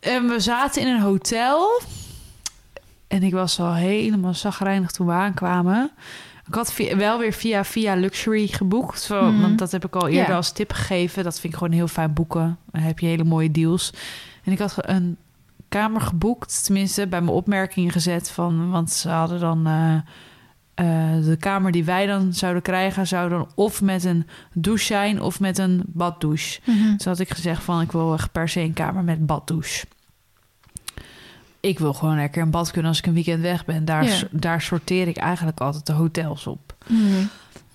En we zaten in een hotel. En ik was al helemaal zagrijnig toen we aankwamen. Ik had via- wel weer via, via Luxury geboekt. Zo, Mhm. Want dat heb ik al eerder Ja. als tip gegeven. Dat vind ik gewoon heel fijn boeken. Dan heb je hele mooie deals. En ik had een kamer geboekt. Tenminste, bij mijn opmerking gezet. Van, want ze hadden dan... eh, eh, de kamer die wij dan zouden krijgen... zou dan of met een douche zijn... of met een baddouche. Mhm. Dus had ik gezegd van... ik wil echt per se een kamer met baddouche. ik wil gewoon lekker in bad kunnen als ik een weekend weg ben. Daar, daar sorteer ik eigenlijk altijd de hotels op. Mhm.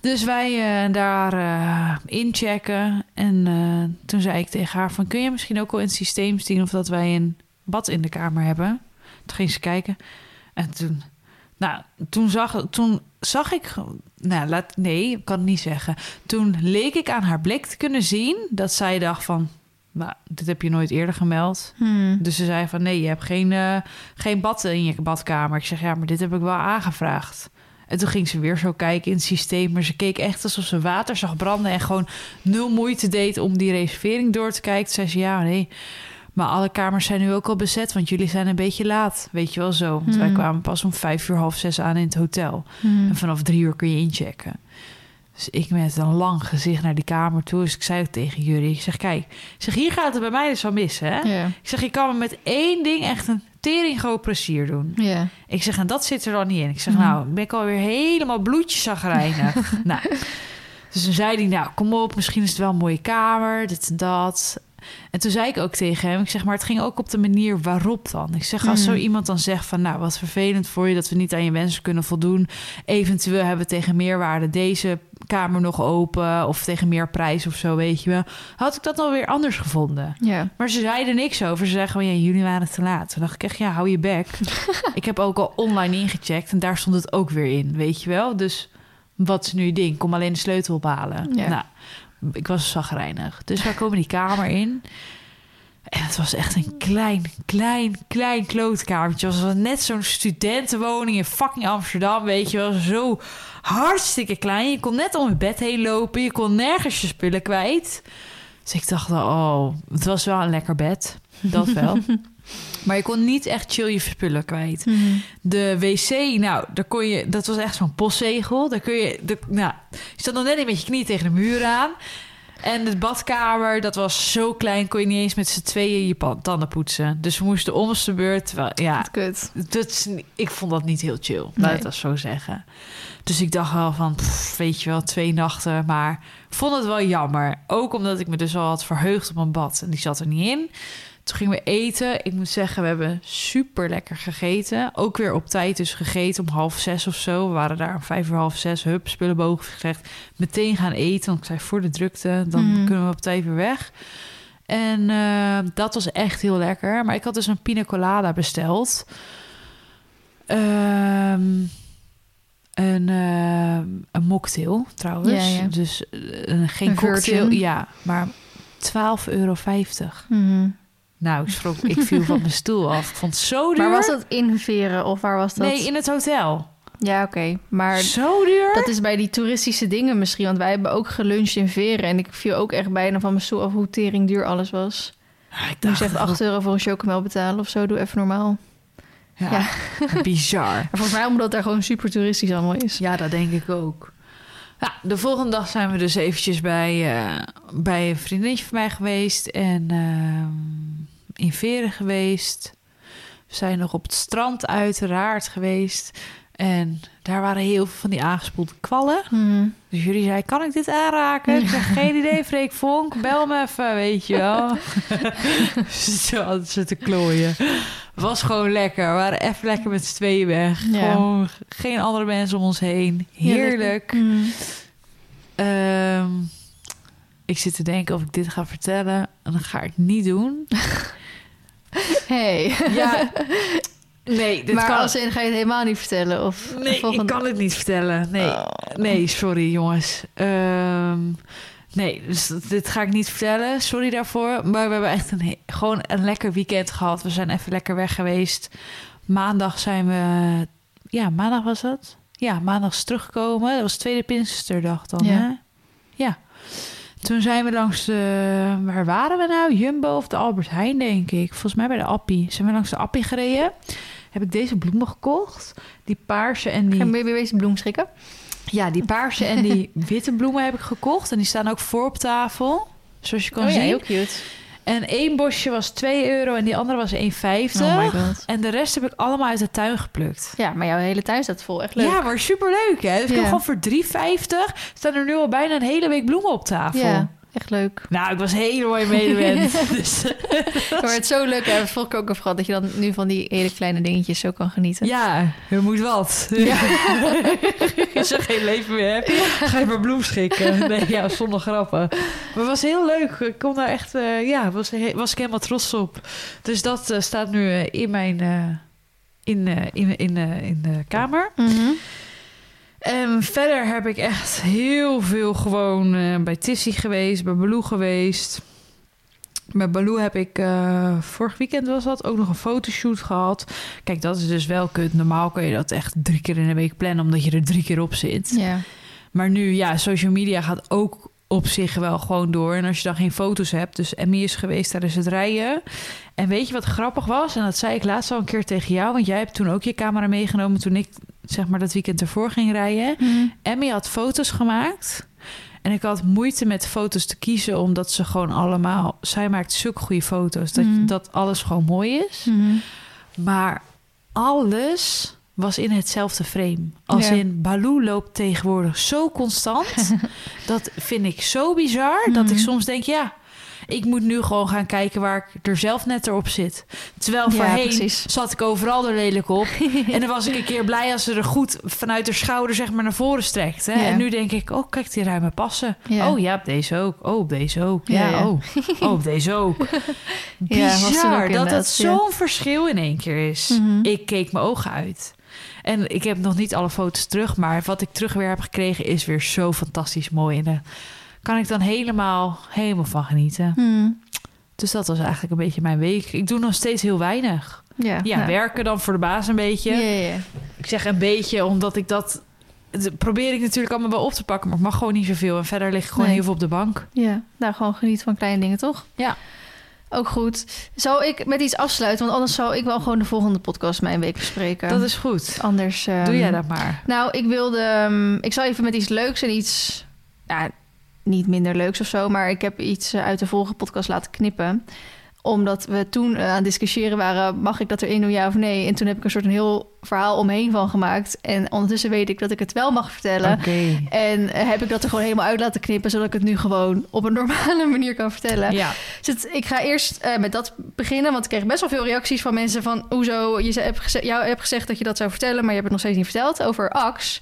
Dus wij eh, daar inchecken. En toen zei ik tegen haar van... kun je misschien ook wel in het systeem zien... of dat wij een bad in de kamer hebben? Toen ging ze kijken. En toen... Nou, toen zag, toen zag ik... Nou, laat, nee, ik kan het niet zeggen. Toen leek ik aan haar blik te kunnen zien... dat zij dacht van... Nou, dit heb je nooit eerder gemeld. Mhm. Dus ze zei van... nee, je hebt geen, eh, geen bad in je badkamer. Ik zeg, ja, maar dit heb ik wel aangevraagd. En toen ging ze weer zo kijken in het systeem. Maar ze keek echt alsof ze water zag branden... en gewoon nul moeite deed om die reservering door te kijken. Toen zei ze, ja, nee... Maar alle kamers zijn nu ook al bezet, want jullie zijn een beetje laat. Weet je wel zo. Want wij Hmm. kwamen pas om vijf uur, half zes aan in het hotel. Mhm. En vanaf drie uur kun je inchecken. Dus ik met een lang gezicht naar die kamer toe. Dus ik zei ook tegen jullie. Ik zeg, kijk. Ik zeg, hier gaat het bij mij dus wel mis, hè? Ik zeg, je kan me met één ding echt een tering groot plezier doen. Ik zeg, en dat zit er dan niet in. Ik zeg, Mhm. nou, ik ben ik alweer helemaal bloedjeszagrijnig. nou, dus toen zei hij, nou, kom op, misschien is het wel een mooie kamer, dit en dat. En toen zei ik ook tegen hem, ik zeg, maar het ging ook op de manier waarop dan. Ik zeg, als zo iemand dan zegt van, nou, wat vervelend voor je dat we niet aan je wensen kunnen voldoen. Eventueel hebben we tegen meerwaarde deze kamer nog open of tegen meer prijs of zo, weet je wel. Had ik dat alweer anders gevonden. Ja. Maar ze zeiden niks over. Ze zeggen gewoon, ja, jullie waren te laat. Toen dacht ik echt, ja, hou je bek. ik heb ook al online ingecheckt en daar stond het ook weer in, weet je wel. Dus wat is nu je ding? Kom alleen de sleutel ophalen. Ja. Nou, ik was zagrijnig. Dus wij komen die kamer in. En het was echt een klein, klein, klein klootkamertje. Het was net zo'n studentenwoning in fucking Amsterdam, weet je wel. Zo hartstikke klein. Je kon net om het bed heen lopen. Je kon nergens je spullen kwijt. Dus ik dacht, oh, het was wel een lekker bed. Dat wel. maar je kon niet echt chill je spullen kwijt. Mhm. De wc, nou, daar kon je, dat was echt zo'n postzegel. Daar kun je, de, nou, je zat nog net niet met je knie tegen de muur aan. En de badkamer, dat was zo klein, kon je niet eens met z'n tweeën je tanden poetsen. Dus we moesten om de beurt, ja, dat is, niet- ik vond dat niet heel chill, laat Nee. het dat zo zeggen. Dus ik dacht wel van, pff, weet je wel, twee nachten. Maar ik vond het wel jammer. Ook omdat ik me dus al had verheugd op een bad. En die zat er niet in. Toen gingen we eten. Ik moet zeggen, we hebben super lekker gegeten. Ook weer op tijd dus gegeten om half zes of zo. We waren daar om vijf uur half zes. Hup, spullen boven gezegd. Meteen gaan eten. Want ik zei, voor de drukte, dan Mhm. kunnen we op tijd weer weg. En eh, dat was echt heel lekker. Maar ik had dus een pina colada besteld. Ehm, een, ehm, een mocktail trouwens. Ja, ja. Dus eh, geen Een cocktail. virgin. Ja, maar 12,50 euro. Mhm. Nou, ik, schrok, ik viel van mijn stoel af. Ik vond het zo duur. Maar was dat in Veren of waar was dat? Nee, in het hotel. Ja, oké. Maar Zo duur? dat is bij die toeristische dingen misschien. Want wij hebben ook geluncht in Veren. En ik viel ook echt bijna van mijn stoel af hoe tering duur alles was. Ja, ik dacht zegt 8 euro voor een chocomel betalen of zo. Doe even normaal. Ja, Ja. bizar. Maar volgens mij omdat daar gewoon super toeristisch allemaal is. Ja, dat denk ik ook. Ja, de volgende dag zijn we dus eventjes bij, eh, bij een vriendinnetje van mij geweest. En ehm, in Veren geweest. We zijn nog op het strand uiteraard geweest. En daar waren heel veel van die aangespoelde kwallen. Mhm. Dus jullie zei, kan ik dit aanraken? Ik zeg, geen idee, Freek Vonk. Bel me even, weet je wel. Zo hadden ze te klooien. Was gewoon lekker. We waren even lekker met z'n tweeën weg. Ja. Gewoon geen andere mensen om ons heen. Heerlijk. Mhm. Ehm, ik zit te denken of ik dit ga vertellen. En dan ga ik het niet doen. Hey. Ja, nee, dit maar kan... als in ga je het helemaal niet vertellen? Of Nee, volgende... ik kan het niet vertellen. Nee, Oh. nee sorry jongens. Ehm, nee, dus dit ga ik niet vertellen. Sorry daarvoor. Maar we hebben echt een, gewoon een lekker weekend gehad. We zijn even lekker weg geweest. Maandag zijn we... Ja, maandag was dat? Ja, maandag is teruggekomen. Dat was tweede Pinksterdag dan, Ja. hè? Ja. Toen zijn we langs de... Waar waren we nou? Jumbo of de Albert Heijn, denk ik. Volgens mij bij de Appie. Zijn we langs de Appie gereden. Heb ik deze bloemen gekocht. Die paarse en die... Ga je weer bloemschikken? Ja, die paarse en die witte bloemen heb ik gekocht. En die staan ook voor op tafel. Zoals je kan oh ja, zien. heel cute. En één bosje was 2 euro en die andere was 1,50. Oh my god. en de rest heb ik allemaal uit de tuin geplukt. Ja, maar jouw hele tuin staat vol. Echt leuk. Ja, maar superleuk hè. Dus ik heb gewoon voor 3,50 staan er nu al bijna een hele week bloemen op tafel. Ja. Echt leuk. Nou, ik was helemaal in medewend. dus, Maar het is zo leuk. Hè? Volg ik ook gehad dat je dan nu van die hele kleine dingetjes zo kan genieten. ja, je moet wat. Ja. Als je geen leven meer hebt, ga je maar bloem schikken. Nee, ja, zonder grappen. Maar het was heel leuk. Ik kon daar echt, eh, ja, was, was ik helemaal trots op. Dus dat eh, staat nu eh, in mijn, in, in, in, in de kamer. Mhm. En verder heb ik echt heel veel gewoon eh, bij Tissy geweest, bij Baloo geweest. Bij Baloo heb ik eh, vorig weekend was dat ook nog een fotoshoot gehad. Kijk, dat is dus wel kut. Normaal kun je dat echt drie keer in de week plannen, omdat je er drie keer op zit. Ja. Maar nu, ja, social media gaat ook op zich wel gewoon door. En als je dan geen foto's hebt, dus Emmy is geweest tijdens het rijden. En weet je wat grappig was? En dat zei ik laatst al een keer tegen jou, want jij hebt toen ook je camera meegenomen toen ik zeg maar dat weekend ervoor ging rijden. Mhm. Emmy had foto's gemaakt. En ik had moeite met foto's te kiezen, omdat ze gewoon allemaal... Zij maakt zulke goede foto's, dat, Mhm. dat alles gewoon mooi is. Mhm. Maar alles was in hetzelfde frame. Als Ja. in Baloo loopt tegenwoordig zo constant. dat vind ik zo bizar, dat ik Mhm. soms denk... ja, ik moet nu gewoon gaan kijken waar ik er zelf net erop zit. Terwijl Ja, voorheen precies. zat ik overal er lelijk op. en dan was ik een keer blij als ze er goed vanuit de schouder zeg maar naar voren strekt. Hè? Ja. En nu denk ik, oh kijk die ruime passen. Ja. Oh ja, op deze ook. Oh, op deze ook. Ja. Oh. oh, op deze ook. Toen ook Bizar dat het zo'n verschil in één keer is. Mhm. Ik keek mijn ogen uit. En ik heb nog niet alle foto's terug, maar wat ik terug weer heb gekregen is weer zo fantastisch mooi. En daar kan ik dan helemaal, helemaal van genieten. Mhm. Dus dat was eigenlijk een beetje mijn week. Ik doe nog steeds heel weinig. Ja, Ja, werken dan voor de baas een beetje. Ja, ja. Ik zeg een beetje, omdat ik dat... dat probeer ik natuurlijk allemaal wel op te pakken, maar ik mag gewoon niet zoveel. En verder lig ik gewoon Nee. heel veel op de bank. Ja, nou gewoon genieten van kleine dingen, toch? Ja. Ook goed. Zou ik met iets afsluiten? Want anders zou ik wel gewoon de volgende podcast mijn week bespreken. Dat is goed. Anders... ehm, Doe jij dat maar. Nou, ik wilde... ehm, ik zal even met iets leuks en iets... Ja, niet minder leuks of zo. Maar ik heb iets eh, uit de vorige podcast laten knippen. Omdat we toen eh, aan het discussiëren waren... mag ik dat erin doen, ja of nee? En toen heb ik een soort een heel verhaal omheen van gemaakt. En ondertussen weet ik dat ik het wel mag vertellen. Oké. En eh, heb ik dat er gewoon helemaal uit laten knippen... zodat ik het nu gewoon op een normale manier kan vertellen. Ja. Dus het- ik ga eerst eh, met dat beginnen, want ik kreeg best wel veel reacties van mensen van hoezo je hebt gezegd, jou hebt gezegd dat je dat zou vertellen, maar je hebt het nog steeds niet verteld over Ax.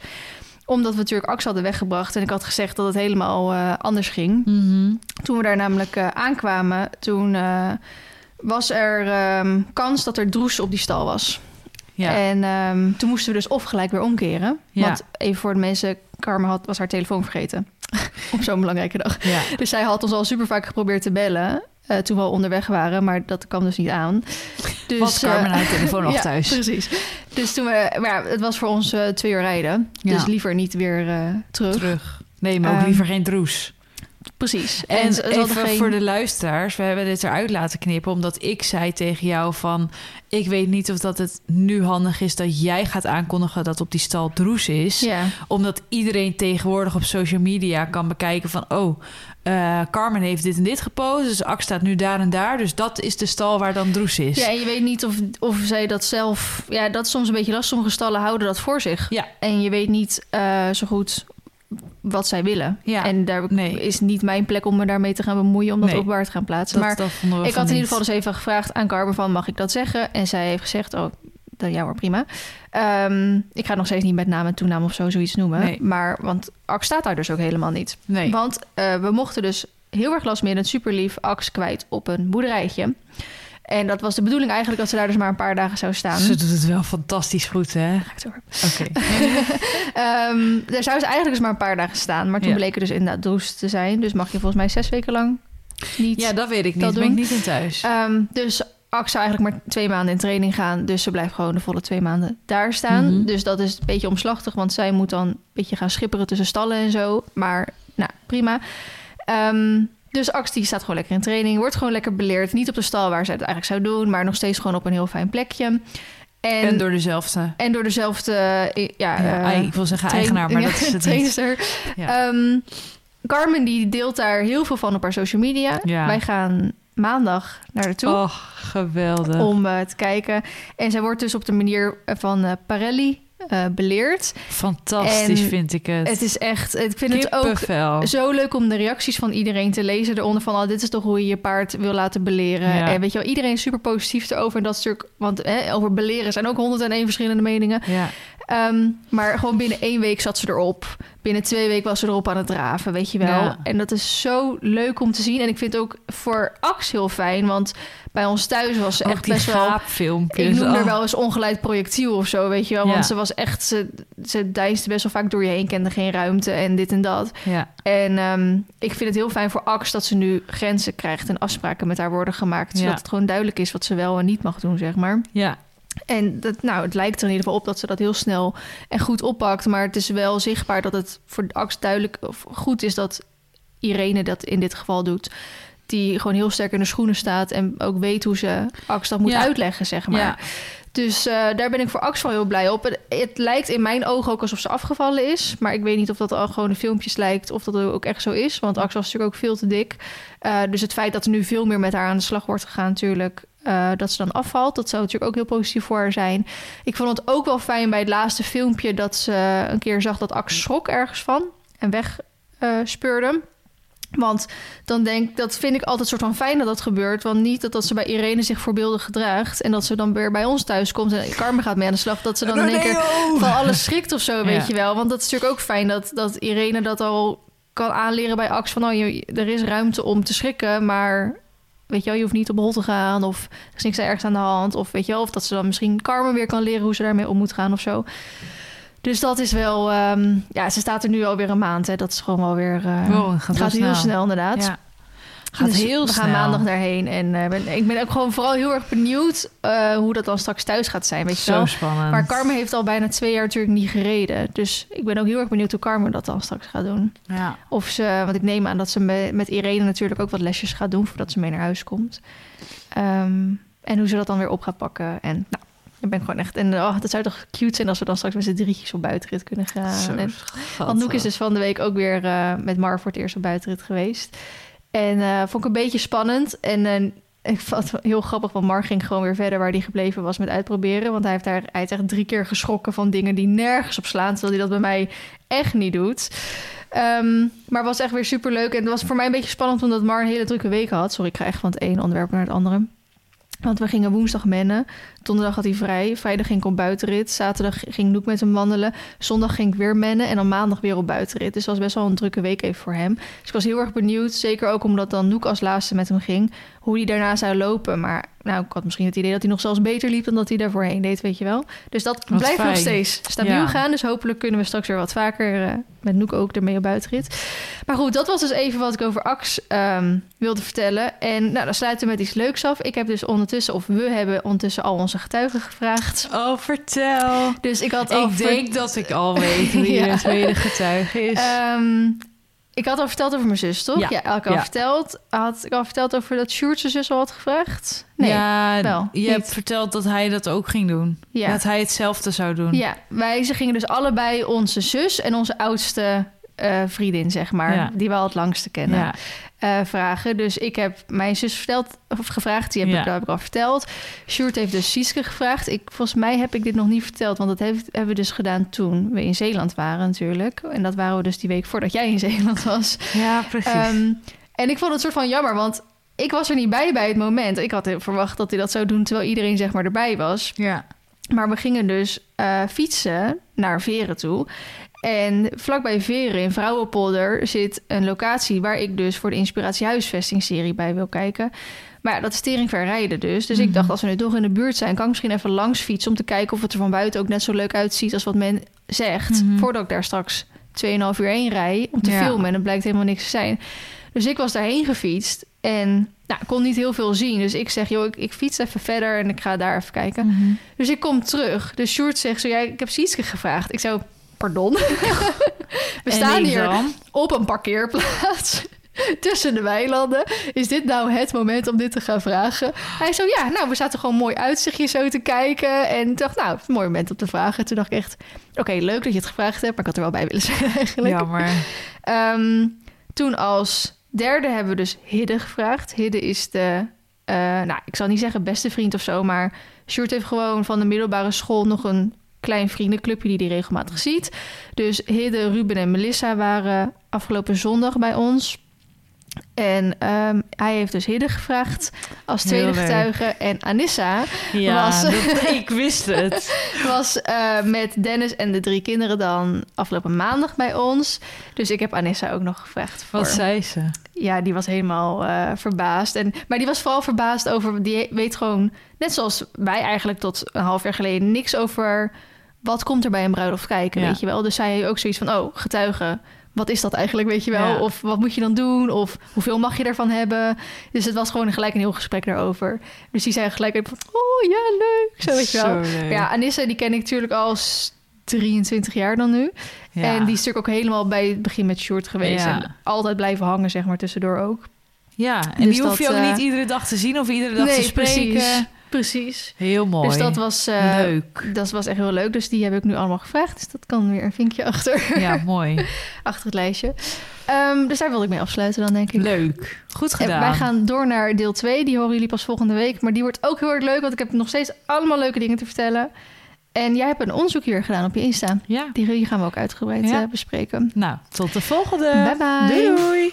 Omdat we natuurlijk Ax hadden weggebracht en ik had gezegd dat het helemaal eh, anders ging. Mhm. Toen we daar namelijk eh, aankwamen, toen eh, was er ehm, kans dat er droes op die stal was. Ja. En ehm, toen moesten we dus of gelijk weer omkeren. Ja. Want even voor de mensen, Carmen had, was haar telefoon vergeten. op zo'n belangrijke dag. ja. Dus zij had ons al super vaak geprobeerd te bellen. Eh, toen we al onderweg waren, maar dat kwam dus niet aan. Dus, Was Carmen eh, haar telefoon nog ja, thuis? Precies. Dus toen we, maar ja, het was voor ons eh, twee uur rijden. Ja. Dus liever niet weer eh, terug. Terug. Nee, maar ook Ehm, liever geen droes. Precies. En, even geen- voor de luisteraars, we hebben dit eruit laten knippen... omdat ik zei tegen jou van... ik weet niet of dat het nu handig is dat jij gaat aankondigen... dat op die stal droes is. Ja, Omdat iedereen tegenwoordig op social media kan bekijken van... oh, eh, Carmen heeft dit en dit gepost, dus Ax staat nu daar en daar. Dus dat is de stal waar dan droes is. ja, en je weet niet of, of zij dat zelf... Ja, dat is soms een beetje lastig. Sommige stallen houden dat voor zich. Ja. En je weet niet eh, zo goed wat zij willen. Ja, En daar nee. is niet mijn plek om me daarmee te gaan bemoeien... om dat Nee. openbaar te gaan plaatsen. dat, maar dat Ik had in niet. ieder geval dus even gevraagd aan Carmen van... mag ik dat zeggen? En zij heeft gezegd, oh, dan, ja hoor, prima. Ehm, ik ga nog steeds niet met naam en toenaam of zo zoiets noemen. Nee. Maar, want Ax staat daar dus ook helemaal niet. Nee. Want eh, we mochten dus heel erg lastmiddend, super lief, Ax kwijt op een boerderijtje. En dat was de bedoeling eigenlijk dat ze daar dus maar een paar dagen zou staan. Ze doet het wel fantastisch goed, hè? Ga ik door. Oké. Ehm, daar zou ze eigenlijk dus maar een paar dagen staan. Maar toen Ja. bleek er dus inderdaad droes te zijn. Dus mag je volgens mij zes weken lang niet Ja, dat weet ik niet. Dat ben ik niet in thuis. Ehm, dus Ax zou eigenlijk maar twee maanden in training gaan. Dus ze blijft gewoon de volle twee maanden daar staan. Mhm. Dus dat is een beetje omslachtig. Want zij moet dan een beetje gaan schipperen tussen stallen en zo. Maar nou, prima. Ehm, dus Ax die staat gewoon lekker in training. Wordt gewoon lekker beleerd. Niet op de stal waar ze het eigenlijk zou doen. Maar nog steeds gewoon op een heel fijn plekje. En, en door dezelfde... en door dezelfde... eh, Ja, Ja, eh, ik wil zeggen train- eigenaar, maar ja, dat is het trainster. Ja. Ehm, Carmen die deelt daar heel veel van op haar social media. Ja. Wij gaan maandag naar haar toe Oh, geweldig. om eh, te kijken. En zij wordt dus op de manier van eh, Parelli eh, beleert. Fantastisch En vind ik het. Het is echt, ik vind het ook zo leuk om de reacties van iedereen te lezen eronder van, oh, dit is toch hoe je je paard wil laten beleren. Ja. En weet je wel, iedereen is super positief erover. En dat is natuurlijk, want hè, over beleren zijn ook 101 verschillende meningen. Ja. Ehm, maar gewoon binnen één week zat ze erop. Binnen twee weken was ze erop aan het draven, weet je wel. Ja. En dat is zo leuk om te zien. En ik vind het ook voor Ax heel fijn, want bij ons thuis was ze Ook echt die best wel... Ik noem Oh. er wel eens ongeleid projectiel of zo, weet je wel. Ja. Want ze was echt, ze, ze deinsde best wel vaak door je heen, kende geen ruimte en dit en dat. Ja. En ehm, ik vind het heel fijn voor Ax dat ze nu grenzen krijgt en afspraken met haar worden gemaakt. Zodat het gewoon duidelijk is wat ze wel en niet mag doen, zeg maar. ja. En dat, nou, het lijkt er in ieder geval op dat ze dat heel snel en goed oppakt. Maar het is wel zichtbaar dat het voor Ax duidelijk of goed is dat Irene dat in dit geval doet. Die gewoon heel sterk in de schoenen staat en ook weet hoe ze Ax dat moet Ja. uitleggen, zeg maar. Ja. Dus eh, daar ben ik voor Ax wel heel blij op. Het, het lijkt in mijn ogen ook alsof ze afgevallen is. Maar ik weet niet of dat al gewoon de filmpjes lijkt of dat ook echt zo is. Want Ax was natuurlijk ook veel te dik. Eh, dus het feit dat er nu veel meer met haar aan de slag wordt gegaan, natuurlijk. Eh, dat ze dan afvalt, dat zou natuurlijk ook heel positief voor haar zijn. Ik vond het ook wel fijn bij het laatste filmpje dat ze een keer zag dat Ax schrok ergens van en weg eh, speurde. Want dan denk dat vind ik altijd soort van fijn dat dat gebeurt. Want niet dat, dat ze bij Irene zich voorbeeldig gedraagt. En dat ze dan weer bij ons thuis komt en Carmen gaat mee aan de slag. Dat ze dan in één keer van alles schrikt of zo, weet Ja. je wel. Want dat is natuurlijk ook fijn dat, dat Irene dat al kan aanleren bij Ax. Van, oh, je, er is ruimte om te schrikken, maar... Weet je wel, je hoeft niet op hol te gaan of er is niks ergens aan de hand. Of weet je wel, of dat ze dan misschien Carmen weer kan leren hoe ze daarmee om moet gaan of zo. Dus dat is wel... ehm, ja, ze staat er nu alweer een maand, hè. Dat is gewoon wel weer... Wow, het gaat, heel snel. snel, inderdaad. Ja. Gaat Dus heel we snel. gaan maandag daarheen. En eh, ben- ik ben ook gewoon vooral heel erg benieuwd eh, hoe dat dan straks thuis gaat zijn. Weet je Zo wel? spannend. Maar Carmen heeft al bijna twee jaar natuurlijk niet gereden. Dus ik ben ook heel erg benieuwd hoe Carmen dat dan straks gaat doen. Ja. Of ze, want ik neem aan dat ze me- met Irene natuurlijk ook wat lesjes gaat doen voordat ze mee naar huis komt. Ehm, en hoe ze dat dan weer op gaat pakken. En nou, ik ben gewoon echt. En oh, dat zou toch cute zijn als we dan straks met z'n drietjes op buitenrit kunnen gaan. Zo En, schattig. want Noek is dus van de week ook weer eh, met Mar voor het eerst op buitenrit geweest. En eh, vond ik een beetje spannend. En eh, ik vond het heel grappig, want Mar ging gewoon weer verder waar hij gebleven was met uitproberen. Want hij heeft, daar, hij echt drie keer geschrokken van dingen die nergens op slaan. Terwijl hij dat bij mij echt niet doet. Ehm, maar was echt weer super leuk. En het was voor mij een beetje spannend omdat Mar een hele drukke week had. Sorry, ik ga echt van het ene onderwerp naar het andere. Want we gingen woensdag mennen. Donderdag had hij vrij. Vrijdag ging ik op buitenrit. Zaterdag ging Noek met hem wandelen. Zondag ging ik weer mennen. En dan maandag weer op buitenrit. Dus het was best wel een drukke week even voor hem. Dus ik was heel erg benieuwd. Zeker ook omdat dan Noek als laatste met hem ging. Hoe hij daarna zou lopen. Maar nou, ik had misschien het idee dat hij nog zelfs beter liep dan dat hij daarvoor heen deed, weet je wel. Dus dat Wat blijft nog steeds stabiel Ja. gaan. Dus hopelijk kunnen we straks weer wat vaker eh, met Noek ook ermee op buitenrit. Maar goed, dat was dus even wat ik over Ax ehm, wilde vertellen. En nou, dan sluiten we met iets leuks af. Ik heb dus ondertussen, of we hebben ondertussen al onze getuigen gevraagd. Oh, vertel. Dus ik had al Ik ver- denk dat ik al weet wie Ja. de tweede getuige is. Ehm, ik had al verteld over mijn zus, toch? Ja. Ja, had ik al Ja. verteld. Had ik al verteld over dat Sjoerd zijn zus al had gevraagd? Nee. ja, wel, je niet. hebt verteld dat hij dat ook ging doen. Ja. Dat hij hetzelfde zou doen. Ja, wij ze gingen dus allebei onze zus en onze oudste eh, vriendin, zeg maar, die we al het langste kennen, Eh, vragen. Dus ik heb mijn zus verteld, of gevraagd, die heb, Ja. ik, dat heb ik al verteld. Sjoerd heeft dus Sieske gevraagd. Ik, volgens mij heb ik dit nog niet verteld, want dat heeft, hebben we dus gedaan toen we in Zeeland waren natuurlijk. En dat waren we dus die week voordat jij in Zeeland was. Ja, precies. Ehm, en ik vond het soort van jammer, want ik was er niet bij bij het moment. Ik had verwacht dat hij dat zou doen terwijl iedereen zeg maar erbij was. ja. Maar we gingen dus eh, fietsen naar Veren toe. En vlakbij Veren in Vrouwenpolder zit een locatie waar ik dus voor de Inspiratie Huisvesting-serie bij wil kijken. Maar ja, dat is teringver rijden dus. Dus ik Mhm. dacht, als we nu toch in de buurt zijn, kan ik misschien even langs fietsen om te kijken of het er van buiten ook net zo leuk uitziet als wat men zegt. Mhm. Voordat ik daar straks 2,5 uur heen rij om te Ja. filmen. En het blijkt helemaal niks te zijn. Dus ik was daarheen gefietst en nou, kon niet heel veel zien. Dus ik zeg, joh, ik, ik fiets even verder en ik ga daar even kijken. Mhm. Dus ik kom terug. Dus Sjoerd zegt zo, ja, ik heb Sietske gevraagd. Ik zou, pardon? We staan hier dan? op een parkeerplaats tussen de weilanden. Is dit nou het moment om dit te gaan vragen? Hij zo, ja, nou, we zaten gewoon mooi uitzichtje zo te kijken. En dacht, nou, het mooi moment om te vragen. Toen dacht ik echt, oké, leuk dat je het gevraagd hebt. Maar ik had er wel bij willen zijn eigenlijk. Jammer. Ehm, toen als derde hebben we dus Hidde gevraagd. Hidde is de, eh, nou, ik zal niet zeggen beste vriend of zo, maar Sjoerd heeft gewoon van de middelbare school nog een klein vriendenclubje die die regelmatig ziet. Dus Hidde, Ruben en Melissa waren afgelopen zondag bij ons. En ehm, hij heeft dus Hidde gevraagd als tweede getuige. En Anissa Ja, Was- dat- ik wist het. was eh, met Dennis en de drie kinderen dan afgelopen maandag bij ons. Dus ik heb Anissa ook nog gevraagd. Voor. Wat zei ze? Ja, die was helemaal eh, verbaasd. En, maar die was vooral verbaasd over... Die weet gewoon, net zoals wij eigenlijk tot een half jaar geleden... niks over wat komt er bij een bruiloft kijken, Ja. weet je wel. Dus zij ook zoiets van, oh, getuigen... Wat is dat eigenlijk, weet je wel? Ja. Of wat moet je dan doen? Of hoeveel mag je ervan hebben? Dus het was gewoon gelijk een heel gesprek daarover. Dus die zei gelijk even van, oh ja, leuk. Zo, weet je wel. leuk. Ja, Anissa, die ken ik natuurlijk al s- 23 jaar dan nu. Ja. En die is natuurlijk ook helemaal bij het begin met short geweest. En altijd blijven hangen, zeg maar, tussendoor ook. Ja, en Dus die hoef je dat, ook eh, niet iedere dag te zien of iedere dag te spreken. precies. Precies. Heel mooi. Dus dat was, eh, Leuk. dat was echt heel leuk. Dus die heb ik nu allemaal gevraagd. Dus dat kan weer een vinkje achter, Ja, mooi. achter het lijstje. Ehm, dus daar wilde ik mee afsluiten dan, denk ik. Leuk. Goed En gedaan. wij gaan door naar deel 2. Die horen jullie pas volgende week. Maar die wordt ook heel erg leuk, want ik heb nog steeds allemaal leuke dingen te vertellen. En jij hebt een onderzoek hier gedaan op je Insta. Ja. Die gaan we ook uitgebreid Ja. eh, bespreken. Nou, tot de volgende. Bye bye. Doei doei.